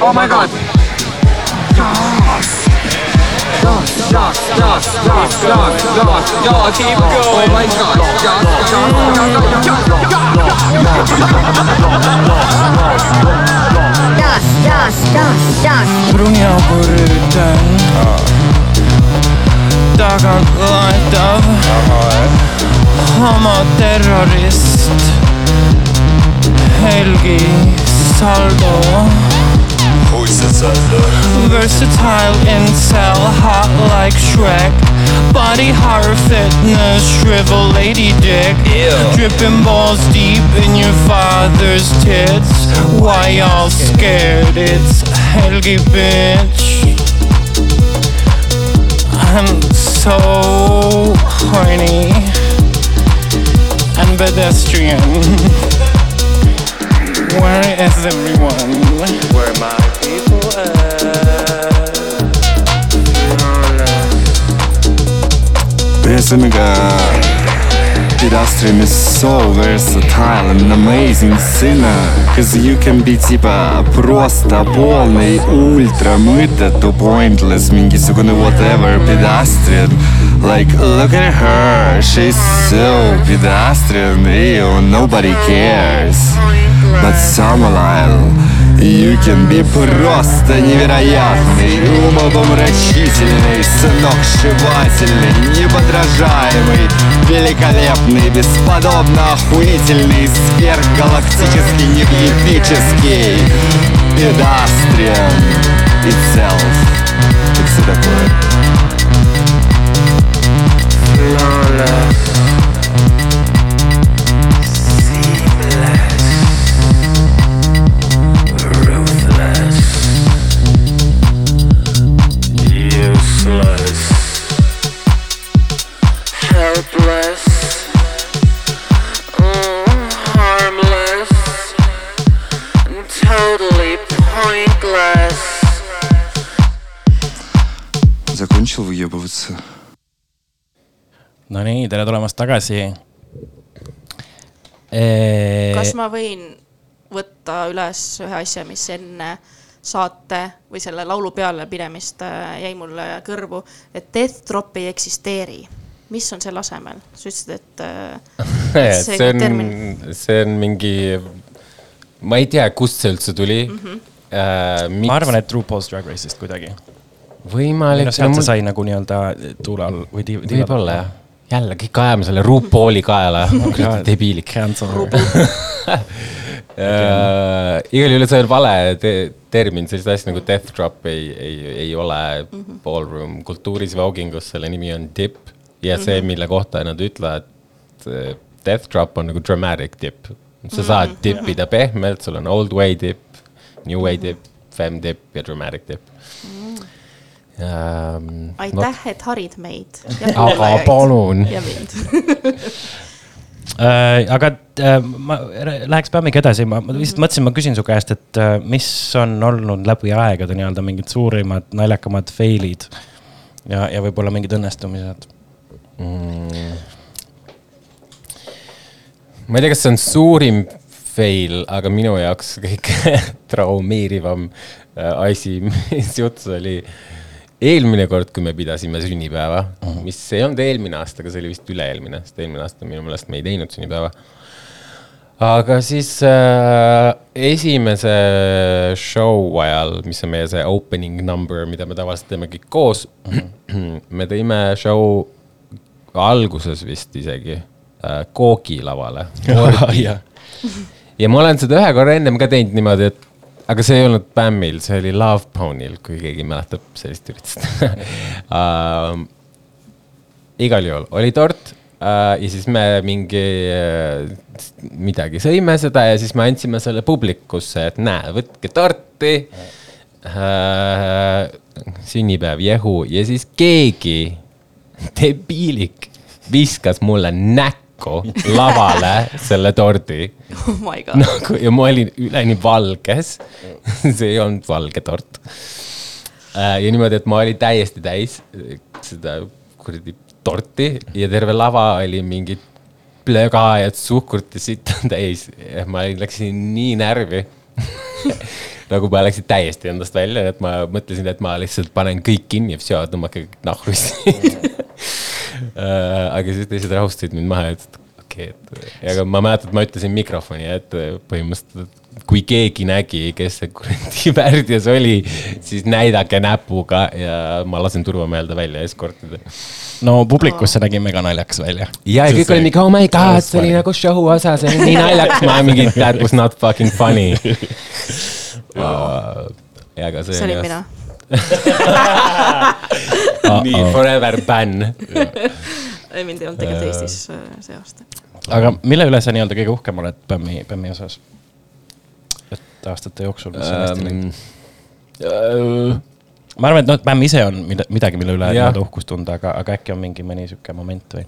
Oh my god. Brunia ogoryten laetav homoterrorist Helgi Saldo. Versatile incel, hot like Shrek. Body horror fitness, shrivel lady dick. Ew. Dripping balls deep in your father's tits. Why y'all scared? It's Helgi bitch I'm so horny and pedestrian Where is everyone? Where my people at? Ühesõnaga Pedestrian is so versatile and amazing sinner Cause you can be типа просто полный ультра mõttetu pointless mingisugune whatever pedestrian Like look at her, she's so pedestrian, ew, nobody cares But samal Юкинби просто невероятный Умопомрачительный, сынок сногсшибательный Неподражаемый, великолепный Бесподобно охуительный Сверхгалактический, невъепический Педастриан и целф и все такое. Flawless Закончил выебываться. Nonii , tere tulemast tagasi . kas ma võin võtta üles ühe asja , mis enne saate või selle laulu peale minemist äh, jäi mulle kõrvu , et Death Drop ei eksisteeri . mis on selle asemel? sa ütlesid, et äh, et see see on termin. , see on mingi , ma ei tea , kust see üldse tuli mm . Mhm. -hmm. ma arvan , et RuPaul's Drag Race'ist kuidagi . võimalik no sealt see sai nagu nii-öelda tuule all või ti-. võib-olla jah, jälle kõik ajame selle RuPauli kaela, debiilik. Cancel. Uh, igal juhul see on vale te termin, sellist asja nagu death drop ei, ei, ei ole Mhm. ballroom kultuuris või augingus, selle nimi on dip. ja Mhm. see, mille kohta nad ütlevad, death drop on nagu dramatic dip. sa saad Mhm. dip ida pehmelt, sul on old way dip, new way dip, fem dip ja dramatic dip um,. aitäh, et harid meid. aga palun. ja mind. Äh, aga äh, ma läheks Pämmiga edasi, ma ma lihtsalt mõtlesin, ma küsin su käest, et äh, mis on olnud läbi aegade nii-öelda mingid suurimad naljakamad fail'id ja, ja võib-olla mingid õnnestumised mm.. ma ei tea, kas see on suurim fail, aga minu jaoks kõige traumeerivam äh, asi, mis juhtus, oli eelmine kord, kui me pidasime sünnipäeva uh, -huh. mis ei olnud eelmine aasta, aga see oli vist üle-eelmine, sest eelmine aasta minu meelest me ei teinud sünnipäeva. aga siis äh, esimese show ajal, mis on meie see opening number, mida me tavaliselt teeme kõik koos uh, -huh. me tõime show alguses vist isegi äh, koogilavale. ja ma olen seda ühe korra ennem ka teinud niimoodi, et aga see ei olnud Bämmil, see oli Love Pony'l, kui keegi mäletab sellist üritust uh. igal juhul oli tort uh, ja siis me mingi uh, midagi sõime seda ja siis me andsime selle publikusse, et näe, võtke torti uh,. sünnipäev, jehu ja siis keegi debiilik viskas mulle näkku lavale selle tordi oh my god. nagu ja ma olin üleni valges. see ei olnud valge tort. ja niimoodi, et ma olin täiesti täis seda kuradi torti ja terve lava oli mingit plöga ja suhkrut ja sitt on täis. ma läksin nii närvi nagu ma läksin täiesti endast välja, et ma mõtlesin, et ma lihtsalt panen kõik kinni kõik nahku siit. aga siis teised rahustasid mind maha ütlesid, okei okay,, et ja aga ma mäletan, et ma ütlesin mikrofoni ette põhimõtteliselt, et kui keegi nägi, kes see kuradi värdjas oli, siis näidake näpuga ja ma lasen turvameelde välja eskortida. no publikus see nägi mega naljakas välja. ja, ja kõik oli mingi oh my god, see oli nagu show osa, see oli nii naljakas, ma mingi that was not fucking funny. ja aga see. see olin mina. nii forever ban. ei, mind ei olnud tegelikult Eestis äh, see aasta. aga mille üle sa nii-öelda kõige uhkem oled Bämmi, Bämmi osas? et aastate jooksul, mis on hästi läinud? ma arvan, et noh, Bämm ise on mida- midagi, mille üle nii-öelda uhkust tunda, aga, aga äkki on mingi mõni sihuke moment või?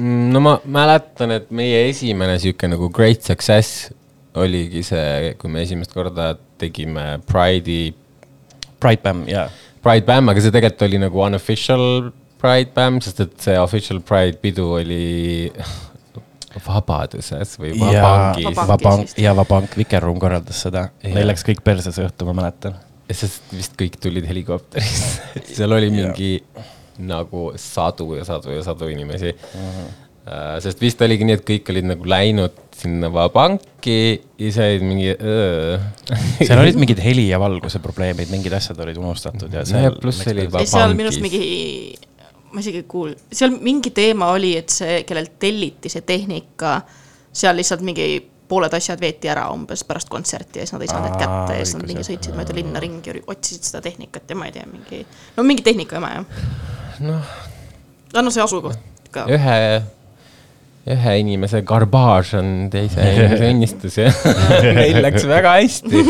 Mm, no ma mäletan, et meie esimene sihuke nagu great success oligi see, kui me esimest korda tegime Pride'i, Pride Bämm, jaa. Pride Bam, aga see tegelikult oli nagu unofficial Pride Bam, sest et see official Pride pidu oli Vabaduses või Vabangis. Vist. ja Vabank, Vikerruum korraldas seda. Neil läks kõik perse see õhtu, ma mäletan. sest vist kõik tulid helikopterist seal oli mingi nagu sadu ja sadu ja sadu inimesi uh. -huh. Sest vist oligi nii, et kõik olid nagu läinud sinna Vabanki ja siis olid mingi. seal olid mingid heli ja valguse probleemid, mingid asjad olid unustatud ja seal. pluss oli ei, seal minu arust mingi, ma isegi ei kuul-, seal mingi teema oli, et see, kellelt telliti see tehnika, seal lihtsalt mingi pooled asjad veeti ära umbes pärast kontserti ja siis nad ei saanud need kätte ja siis nad mingi sõitsid mööda linna ringi ja otsisid seda tehnikat ja ma ei tea, mingi, no mingi tehnika jama jah. noh, no see asukoht ka. ühe, ühe inimese garbaaž on teise inimese õnnistus ja meil läks väga hästi.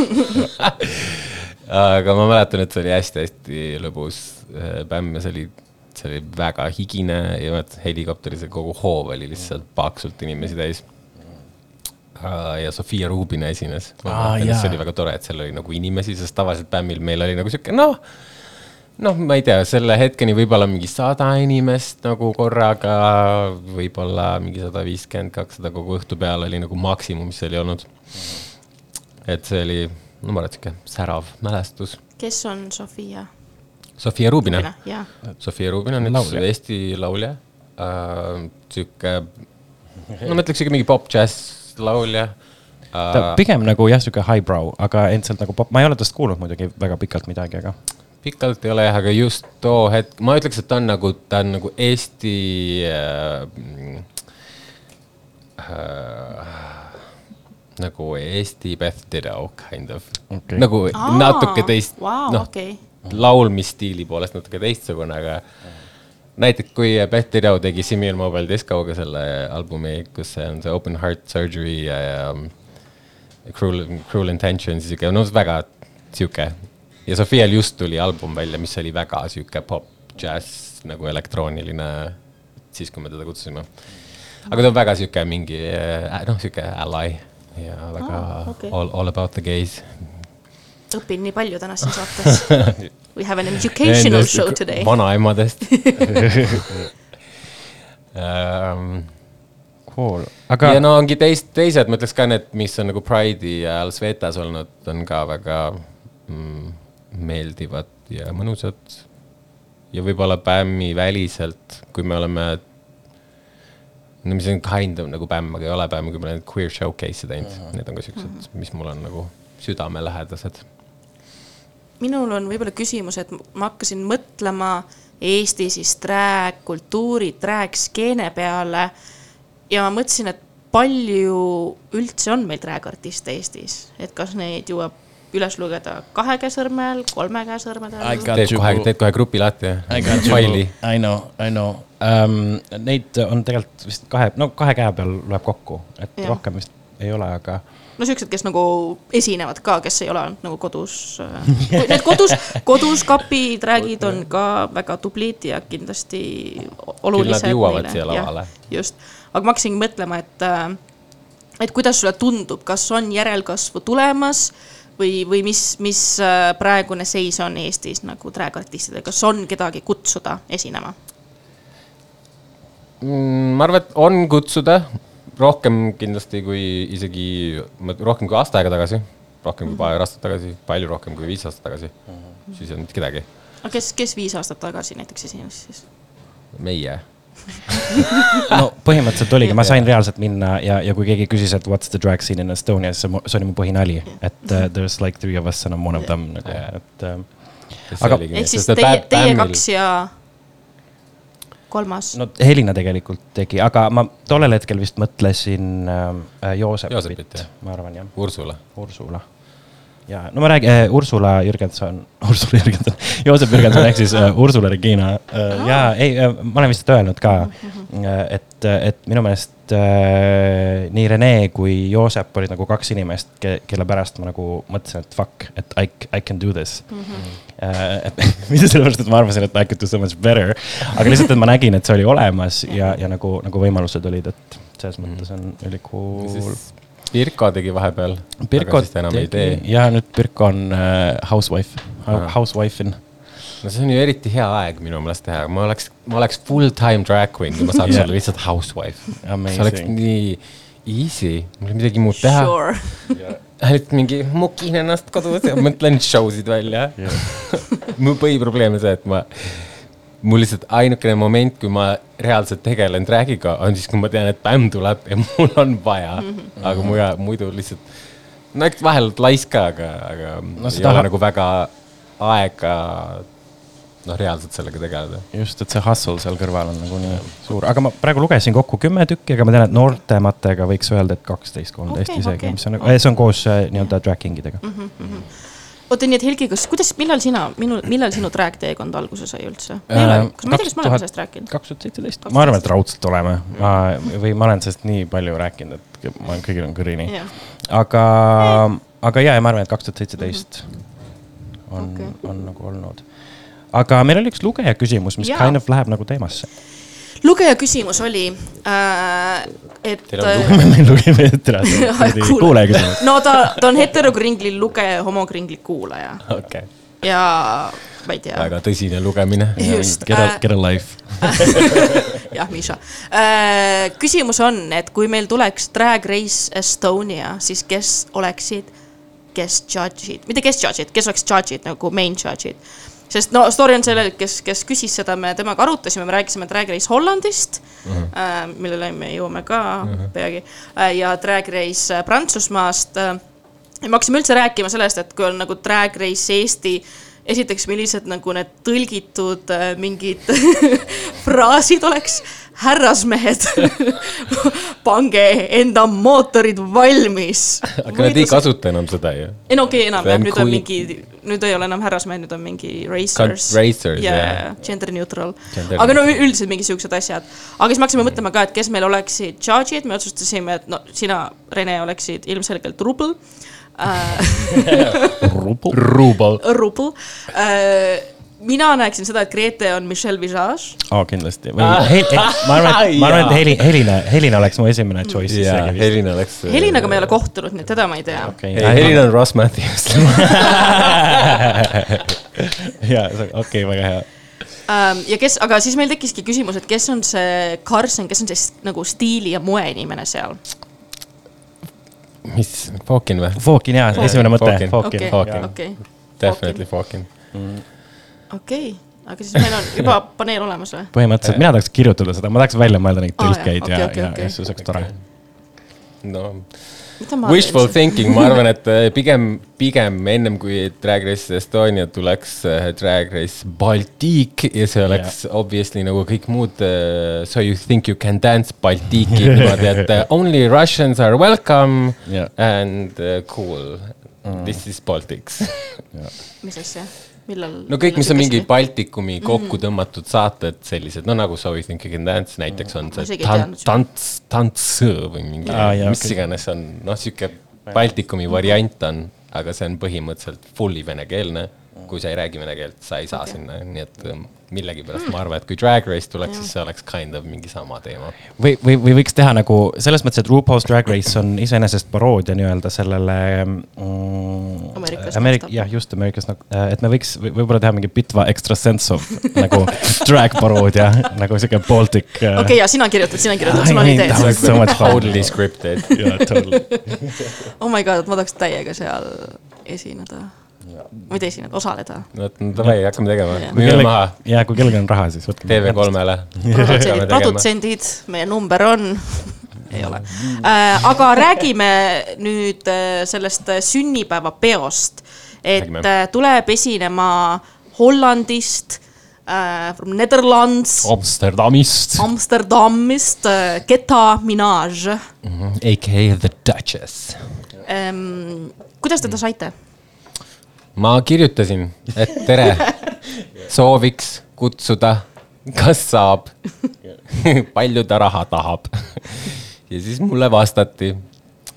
aga ma mäletan, et see oli hästi-hästi lõbus bämm ja see oli, see oli väga higine ja vaat helikopteris kogu hoov oli lihtsalt paksult inimesi täis. ja Sofia Rubina esines. See oli väga tore, et seal oli nagu inimesi, sest tavaliselt bämmil meil oli nagu sihuke noh noh, ma ei tea, selle hetkeni võib-olla mingi sada inimest nagu korraga, võib-olla mingi sada viiskümmend, kakssada kogu õhtu peale oli nagu maksimum, mis oli olnud. et see oli, no ma arvan, et sihuke särav mälestus. kes on Sofia? Sofia Rubina. jah, Sofia Rubin on üks. Eesti laulja äh,. sihuke, no ma ütleks ikka mingi pop-džäss laulja ta äh,. pigem nagu jah, sihuke highbrow, aga endiselt nagu pop, ma ei ole tast kuulnud muidugi väga pikalt midagi, aga. Pikalt ei ole jah, aga just too hetk, ma ütleks, et ta on nagu, ta on nagu Eesti äh,. Äh, nagu Eesti Beth Ditto kind of okay., nagu Aa, natuke teist Vau, noh okei. laulmisstiili poolest natuke teistsugune, aga näiteks kui Beth Ditto tegi Simian Mobile Discoga selle albumi, kus see on see Open Heart Surgery ja, ja Cruel, Cruel Intentions, sihuke no väga sihuke. Ja Sofial just tuli album välja, mis oli väga sihuke pop, džäss nagu elektrooniline, siis kui me teda kutsusime. aga ta on väga sihuke mingi äh, noh, sihuke ally ja väga Aa, okei. all, all about the gays. õpin nii palju täna siin saates. We have an educational show today. vanaemadest um. Cool, aga... aga ja no ongi teist, teised, ma ütleks ka need, mis on nagu Pride'i ajal Svetas olnud, on ka väga mm, meeldivad ja mõnusad. ja võib-olla bämmi väliselt, kui me oleme, no mis on kind of nagu bämm, aga ei ole bämm, kui me oleme queer showcase'e teinud uh, -huh. need on ka siuksed -huh. mis mul on nagu südamelähedased. minul on võib-olla küsimus, et ma hakkasin mõtlema Eesti siis drag kultuuri, drag skeene peale ja ma mõtlesin, et palju üldse on meil drag artiste Eestis, et kas neid jõuab üles lugeda kahe käe sõrmel, kolme käe sõrmedel I? got teed kohe, teed kohe grupi lahti I got you faili. I know, I know um,. Neid on tegelikult vist kahe, no kahe käe peal loeb kokku, et ja. rohkem vist ei ole, aga no siuksed, kes nagu esinevad ka, kes ei ole nagu kodus. Need kodus, kodus kapi drag'id on ka väga tublid ja kindlasti olulised. jõuavad siia lavale.. just, aga ma hakkasingi mõtlema, et, et kuidas sulle tundub, kas on järelkasvu tulemas või, või mis, mis äh, praegune seis on Eestis nagu drag artistidega, kas on kedagi kutsuda esinema? Mm, ma arvan, et on kutsuda rohkem kindlasti kui isegi, rohkem kui aasta aega tagasi, rohkem kui paar aastat tagasi, palju rohkem kui viis aastat tagasi. siis ei olnud kedagi, aga kes, kes viis aastat tagasi näiteks esines siis? meie. no põhimõtteliselt oligi, ma sain reaalselt minna ja, ja kui keegi küsis, et what's the drag scene in Estonia, siis see see oli mu põhinali, et uh, there's like three of us and I m one of them nagu, et uh,. Aga- ehk siis teie, teie kaks ja kolmas no.. Helina tegelikult tegi, aga ma tollel hetkel vist mõtlesin äh, Joosepit, Joosepit, ma arvan jah, Ursula. Ursula. Ja no ma räägin äh,, Ursula Jürgenson, Ursula Jürgenson, Joosep Jürgenson ehk siis äh, Ursula Regina äh, ja ei äh,, ma olen vist öelnud ka, et, et minu meelest äh, nii Rene kui Joosep olid nagu kaks inimest, kelle pärast ma nagu mõtlesin, et fuck, et I, I can do this mm. -hmm. et mitte sellepärast, et ma arvasin, et I could do so much better, aga lihtsalt, et ma nägin, et see oli olemas ja, ja nagu, nagu võimalused olid, et selles mõttes on ülikool. Pirko tegi vahepeal. Pirko siis ta enam ei tee. ja nüüd Pirko on äh, housewife, Ah. housewife in. no see on ju eriti hea aeg minu meelest teha, ma oleks, ma oleks full-time drag queen, kui ma saaks Jah. olla lihtsalt housewife. see oleks Amazing. nii easy, mul ei ole midagi muud teha. Sure. ainult mingi mukin ennast kodus ja mõtlen show sid välja mu põhiprobleem on see, et ma, mul lihtsalt ainukene moment, kui ma reaalselt tegelen drag'iga, on siis, kui ma tean, et bämm tuleb ja mul on vaja. aga muja, muidu lihtsalt, no eks vahel oled laisk ka, aga, aga no, ei ole nagu väga aega noh, reaalselt sellega tegeleda. just, et see hustle seal kõrval on nagu nii suur, aga ma praegu lugesin kokku kümme tükki, aga ma tean, et noortematega võiks öelda, et kaksteist, kolmteist Okei, isegi okei. mis on, see on koos äh, nii-öelda tracking idega mm. Mhm. oota, nii et Helgi, kas, kuidas, millal sina, minu, millal sinu drag teekond alguse sai üldse? ma ei ole, kas ma ei tea, kas me oleme sellest rääkinud? kaks tuhat seitseteist, ma arvan, et raudselt oleme, ma või ma olen sellest nii palju rääkinud, et ma olen kõigil on kõrini, aga, aga ja, ja ma arvan, et kaks tuhat seitseteist on Okei. okay., on nagu olnud. aga meil oli üks lugeja küsimus, mis Jaa. kind of läheb nagu teemasse. Lugeja küsimus oli äh,, et. Teil on ette ära Kuule. kuulaja küsimus. no ta, ta on heterokringli lugeja, homokringli kuulaja okei okay., ja ma ei tea. väga tõsine lugemine. just, Get a, get a life. jah, Miša äh,. küsimus on, et kui meil tuleks Drag Race Estonia, siis kes oleksid, kes judge'id, mitte kes judge'id, kes oleks judge'id nagu main judge'id. Sest no story on sellel, kes, kes küsis seda, me temaga arutasime, me rääkisime Drag Race Hollandist mm, Mhm. -hmm. äh, millele me jõuame ka mm -hmm. peagi äh, ja Drag Race äh, Prantsusmaast äh,. ja me hakkasime üldse rääkima sellest, et kui on nagu Drag Race Eesti, esiteks, millised nagu need tõlgitud äh, mingid fraasid oleks. härrasmehed, pange enda mootorid valmis. aga nad ei kasuta enam seda ju. ei no okei okay,, enam jah, on nüüd on kui- mingi, nüüd ei ole enam härrasmehed, nüüd on mingi racers. racers, ja jah. gender neutral. Aga no üldiselt mingi siuksed asjad. aga siis me hakkasime mõtlema ka, et kes meil oleksid judge'id, me otsustasime, et no sina, Rene, oleksid ilmselgelt Rubel äh,. Rubel. Rubel äh,. mina näeksin seda, et Grete on Michelle Visage. aa, kindlasti. või Hel-, ma arvan, et, ma arvan, et Heli, Helina, Helina oleks mu esimene choice vist. Helina oleks. Helinaga me ei ole kohtunud, nii et teda ma ei tea. okei ei, Helina on Ross Matthews. jaa, okei, väga hea. Ähm, ja kes, aga siis meil tekkiski küsimus, et kes on see Carson, kes on see s- nagu stiili ja moeinimene seal? mis, Fawkin või? Fawkin jaa, esimene mõte, Fawkin. Fawkin Definitely Fawkin. okei, aga siis meil on juba paneel olemas või? põhimõtteliselt mina tahaks kirjutada seda, ma tahaks välja mõelda neid tõlkeid ja, ja, siis oleks tore. no wishful thinking, ma arvan, et äh, pigem, pigem ennem kui Drag Race Estonia tuleks äh, Drag Race Baltic ja see oleks yeah. obviously nagu kõik muud uh, So you think you can dance Baltiki niimoodi, et only Russians are welcome Jah. and cool mm.. This is Baltics. mis asja, millal? no kõik, mis on mingi Baltikumi kokku tõmmatud saated, sellised, no nagu So you think you can dance näiteks on see isegi ei tant- teadnud., tants, tants või mingi ah,, mis okei. iganes on, noh, sihuke Baltikumi variant on, aga see on põhimõtteliselt fully venekeelne. Kui sa ei räägi vene keelt, sa ei saa okay. sinna, nii et ähm, millegipärast ma arvan, et kui Drag Race tuleks, siis see oleks kind of mingi sama teema. või, või, või võiks teha nagu selles mõttes, et RuPaul's Drag Race on iseenesest paroodia nii-öelda sellele mm, Ameerikast Ameerik-, vastav. jah, just Ameerikast, et me võiks või- võib-olla teha mingi Bitva Extra Sense of nagu drag paroodia nagu sihuke Baltic uh,. okei, ja sina kirjutad, sina kirjutad, sul on ideed. So much fun. Totally scripted. jaa, totally. oh my god, ma tahaks täiega seal esineda. Mitte esineda, osaleda. no davai, hakkame tegema müüme maha ja kui kellelgi on raha, siis võtke. TV3-le. produtsendid, produtsendid, meie number on, ei ole äh,. aga räägime nüüd äh, sellest äh, sünnipäevapeost, et Räägime. äh, tuleb esinema Hollandist äh,, from Netherlands, Amsterdamist. Amsterdamist äh, Keta Minaj AKA The Duchess. ähm,. kuidas teda saite? Ma kirjutasin, et tere, sooviks kutsuda, kas saab, palju ta raha tahab. ja siis mulle vastati.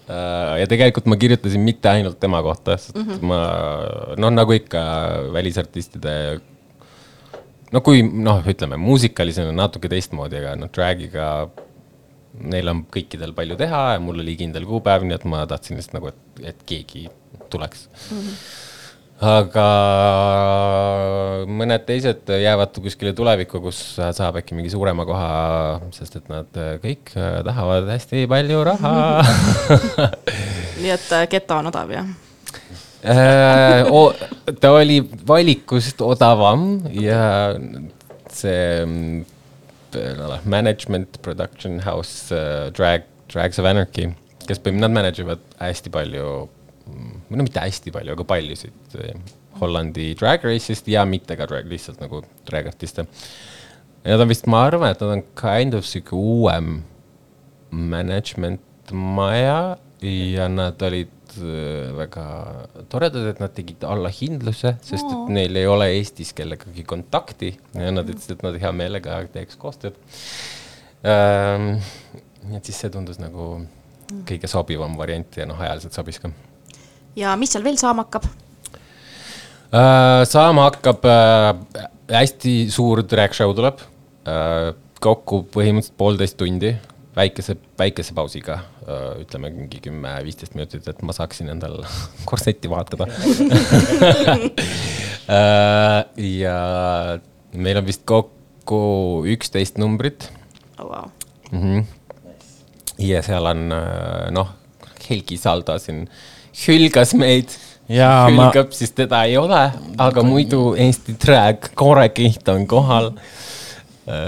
ja tegelikult ma kirjutasin mitte ainult tema kohta, sest mm -hmm. ma noh, nagu ikka välisartistide. no kui noh, ütleme muusikalisena natuke teistmoodi, aga noh, drag'iga neil on kõikidel palju teha ja mul oli kindel kuupäev, nii et ma tahtsin lihtsalt nagu, et, et keegi tuleks mm. -hmm aga mõned teised jäävad kuskile tulevikku, kus saab äkki mingi suurema koha, sest et nad kõik tahavad hästi palju raha nii et äh, Keta on odav jah? Äh, ta oli valikust odavam ja see noh, management production house uh, drag, Drags of Anarchy, kes nad manage ivad hästi palju, no mitte hästi palju, aga paljusid eh, Hollandi drag race'ist ja mitte ka drag, lihtsalt nagu drag artiste. ja nad on vist, ma arvan, et nad on kind of sihuke uuem management maja ja nad olid äh, väga toredad, et nad tegid allahindluse, sest et neil ei ole Eestis kellegagi kontakti ja nad ütlesid, et nad hea meelega teeks koostööd ähm,. et siis see tundus nagu kõige sobivam variant ja noh, ajaliselt sobis ka ja mis seal veel saama hakkab? äh,. saama hakkab äh,, hästi suur drag show tuleb äh,, kokku põhimõtteliselt poolteist tundi, väikese, väikese pausiga äh,, ütleme mingi kümme-viisteist minutit, et ma saaksin endal korsetti vahetada ja meil on vist kokku üksteist numbrit oh,. Wow. mm. -hmm. ja seal on noh, Helgi Saldo siin hülgas meid Jaa, ma- hülgab, siis teda ei ole, aga muidu Eesti Drag, Kore Kiht on kohal.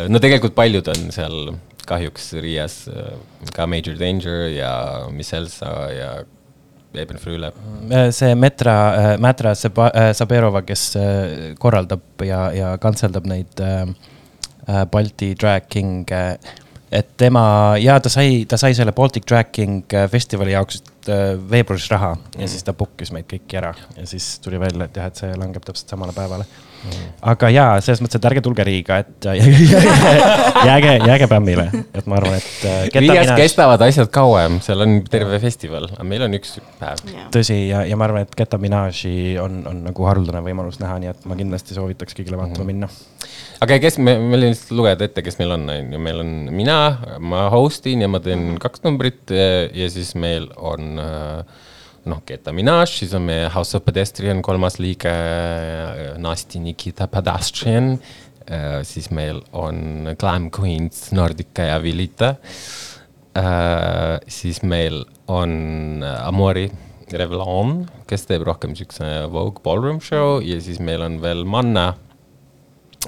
no tegelikult paljud on seal kahjuks Riias, ka Major Danger ja Miss Elsa ja Eben Früle. see Metra, äh, Saberova, kes äh, korraldab ja, ja kantseldab neid äh, äh, Balti Drag King'e. et tema ja ta sai, ta sai selle Baltic Drag King äh, festivali jaoks äh, veebruaris raha. Ja siis ta book'is meid kõiki ära. Ja siis tuli välja, et jah, et see langeb täpselt samale päevale. Aga jaa, selles mõttes, et ärge tulge Riiga, et äh, jääge, jääge Bämmile, et ma arvan, et äh, Riias Minaj- kestavad asjad kauem, seal on terve festival, aga meil on üks päev. tõsi, ja, ja ma arvan, et Keta Minaji on, on nagu haruldane võimalus näha, nii et ma kindlasti soovitaks kõigile vaatama minna. aga kes me, ma võin lihtsalt lugeda ette, kes meil on, on ju, meil on mina, ma host in ja ma teen kaks numbrit ja, ja siis meil on äh, noh, Keta Minaj, siis on meie House of Pedestrian kolmas liige äh, Nasti Nikita Pedestrian äh,. siis meil on Glam Queens Nordica ja Vilita äh,. siis meil on Amori Revlon, kes teeb rohkem siukse Vogue Ballroom show ja siis meil on veel Manna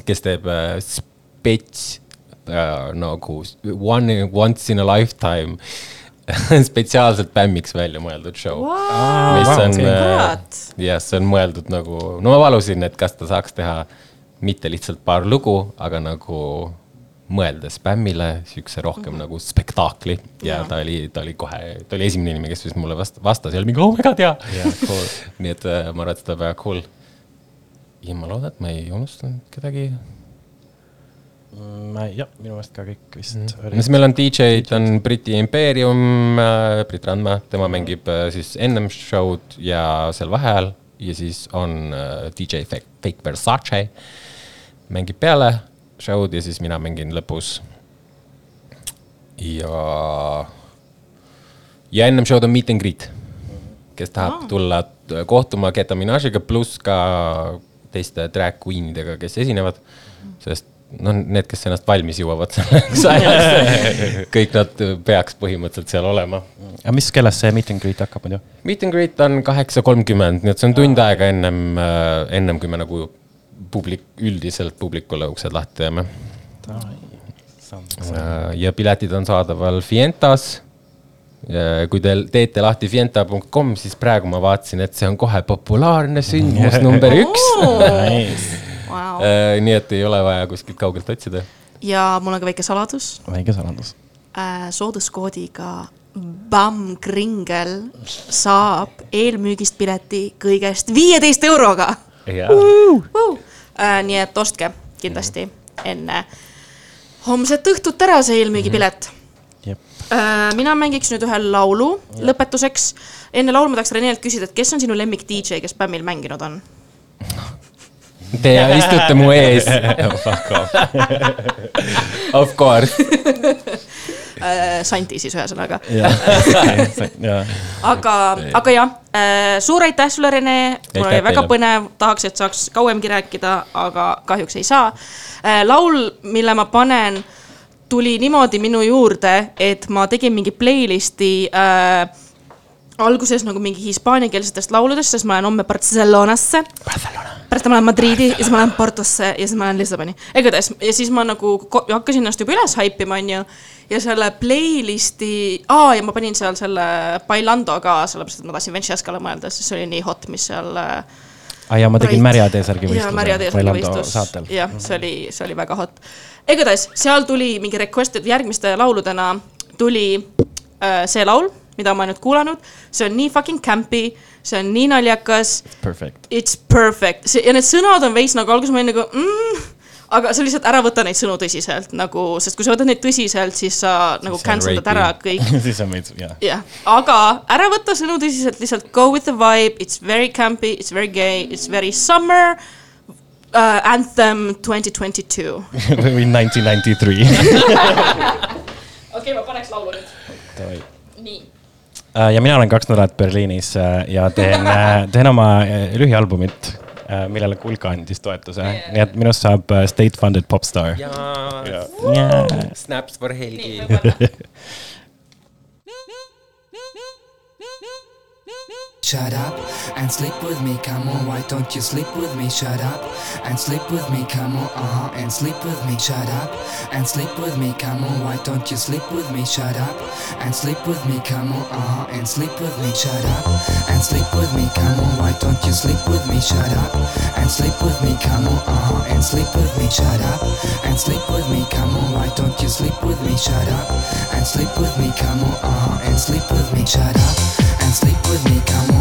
kes teeb spets nagu one, once in a lifetime spetsiaalselt bämmiks välja mõeldud show Wow. mis on Wow,, äh, jah, see on mõeldud nagu, no ma palusin, et kas ta saaks teha mitte lihtsalt paar lugu, aga nagu mõeldes spämmile siukse rohkem nagu spektaakli ja ta oli, ta oli kohe, ta oli esimene inimene, kes vist mulle vast-, vastas ja oli mingi oh my god jaa Jaa, cool. nii et äh, ma arvan, et seda on väga cool. ja ma loodan, et ma ei unustanud kedagi jah, minu meelest ka kõik vist mm. no siis meil on DJ-d, on Briti Impeerium äh,, Brit Randma, tema mängib äh, siis ennem show'd ja seal vaheajal ja siis on äh, DJ Fake, Fake Versace mängib peale show'd ja siis mina mängin lõpus. ja, ja ennem show'd on meet and greet, kes tahab tulla t- kohtuma Keta Minajiga pluss ka teiste drag queen idega, kes esinevad, sest noh, need, kes ennast valmis jõuavad selleks ajaks, kõik nad peaks põhimõtteliselt seal olema. aga mis kellast see meet and greet hakkab muidu? Meet and greet on kaheksa kolmkümmend, nii et see on tund aega ennem, ennem kui me nagu publik, üldiselt publikule uksed lahti teeme. ja piletid on saadaval Fientas. kui te teete lahti fienta.com, siis praegu ma vaatasin, et see on kohe populaarne sündmus number üks. Wow. nii et ei ole vaja kuskilt kaugelt otsida. ja mul on ka väike saladus väike saladus. äh,. sooduskoodiga BAM Kringel saab eelmüügist pileti kõigest viieteist euroga. Äh, nii et ostke kindlasti enne homset õhtut ära see eelmüügipilet Jep. äh,. mina mängiks nüüd ühe laulu lõpetuseks. enne laulu ma tahaks Renelt küsida, et kes on sinu lemmik DJ, kes BAM-il mänginud on? Te istute mu ees. Of course. Äh, Santi siis ühesõnaga. aga, aga jah, suur aitäh sulle, Rene. mul oli väga põnev, tahaks, et saaks kauemgi rääkida, aga kahjuks ei saa. laul, mille ma panen, tuli niimoodi minu juurde, et ma tegin mingi playlist'i äh, alguses nagu mingi hispaaniakeelsetest lauludest, sest ma lähen homme Barcelonasse. pärast ma lähen Madriidi ja siis ma lähen Portosse ja siis ma lähen Lissaboni. igatahes ja siis ma nagu hakkasin ennast juba üles haipima, onju. ja selle playlist'i, aa ja ma panin seal selle Bailando ka, sellepärast et ma tahtsin Vencescale mõelda, sest see oli nii hot, mis seal äh, aa ja ma tegin Right. Märja T-särgi ja Märja võistluse. Jah, see oli, see oli väga hot. igatahes seal tuli mingi request, et järgmiste lauludena tuli äh, see laul, mida ma nüüd kuulanud. see on nii fucking campy, see on nii naljakas, Perfect. it's perfect see, ja need sõnad on veits nagu alguses ma olin nagu mm,, aga sa lihtsalt ära võta neid sõnu tõsiselt nagu, sest kui sa võtad neid tõsiselt, siis sa nagu cancel'dad rapey. ära kõik siis on veits, jah. jah, aga ära võta sõnu tõsiselt, lihtsalt go with the vibe, it's very campy, it's very gay, it's very summer uh,. Anthem twenty twenty two. või nineteen ninety three. okei, ma paneks laulu nüüd. nii. Äh, ja mina olen kaks nädalat Berliinis äh, ja teen, äh, teen oma lühialbumit, millele Kulka andis toetuse yeah., nii et minust saab state funded popstaar. Yeah. Yeah. Snaps for Helgi. shut up and sleep with me, come on, why don't you sleep with me, shut up and sleep with me, come on, uh-huh, and sleep with me, shut up and sleep with me, come on, why don't you sleep with me, shut up and sleep with me, come on, uh-huh, and sleep with me, shut up and sleep with me, come on, why don't you sleep with me, shut up and sleep with me, come on, uh-huh, and sleep with me, shut up and sleep with me, come on, why don't you sleep with me, shut up and sleep with me, come on, uh-huh, and sleep with me, shut up and sleep with me, come on.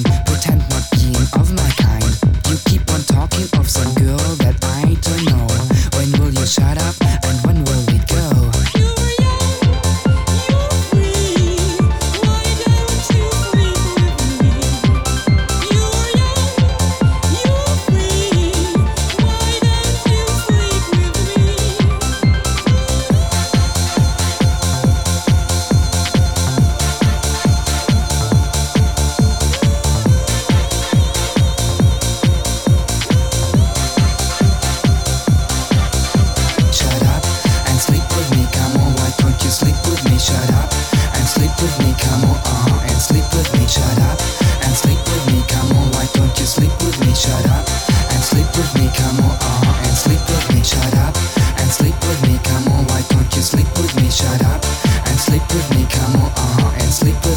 with me, come on, and sleep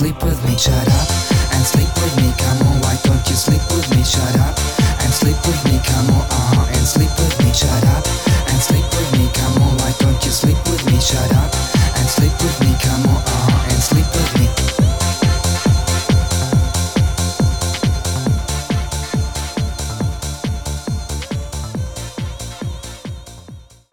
sleep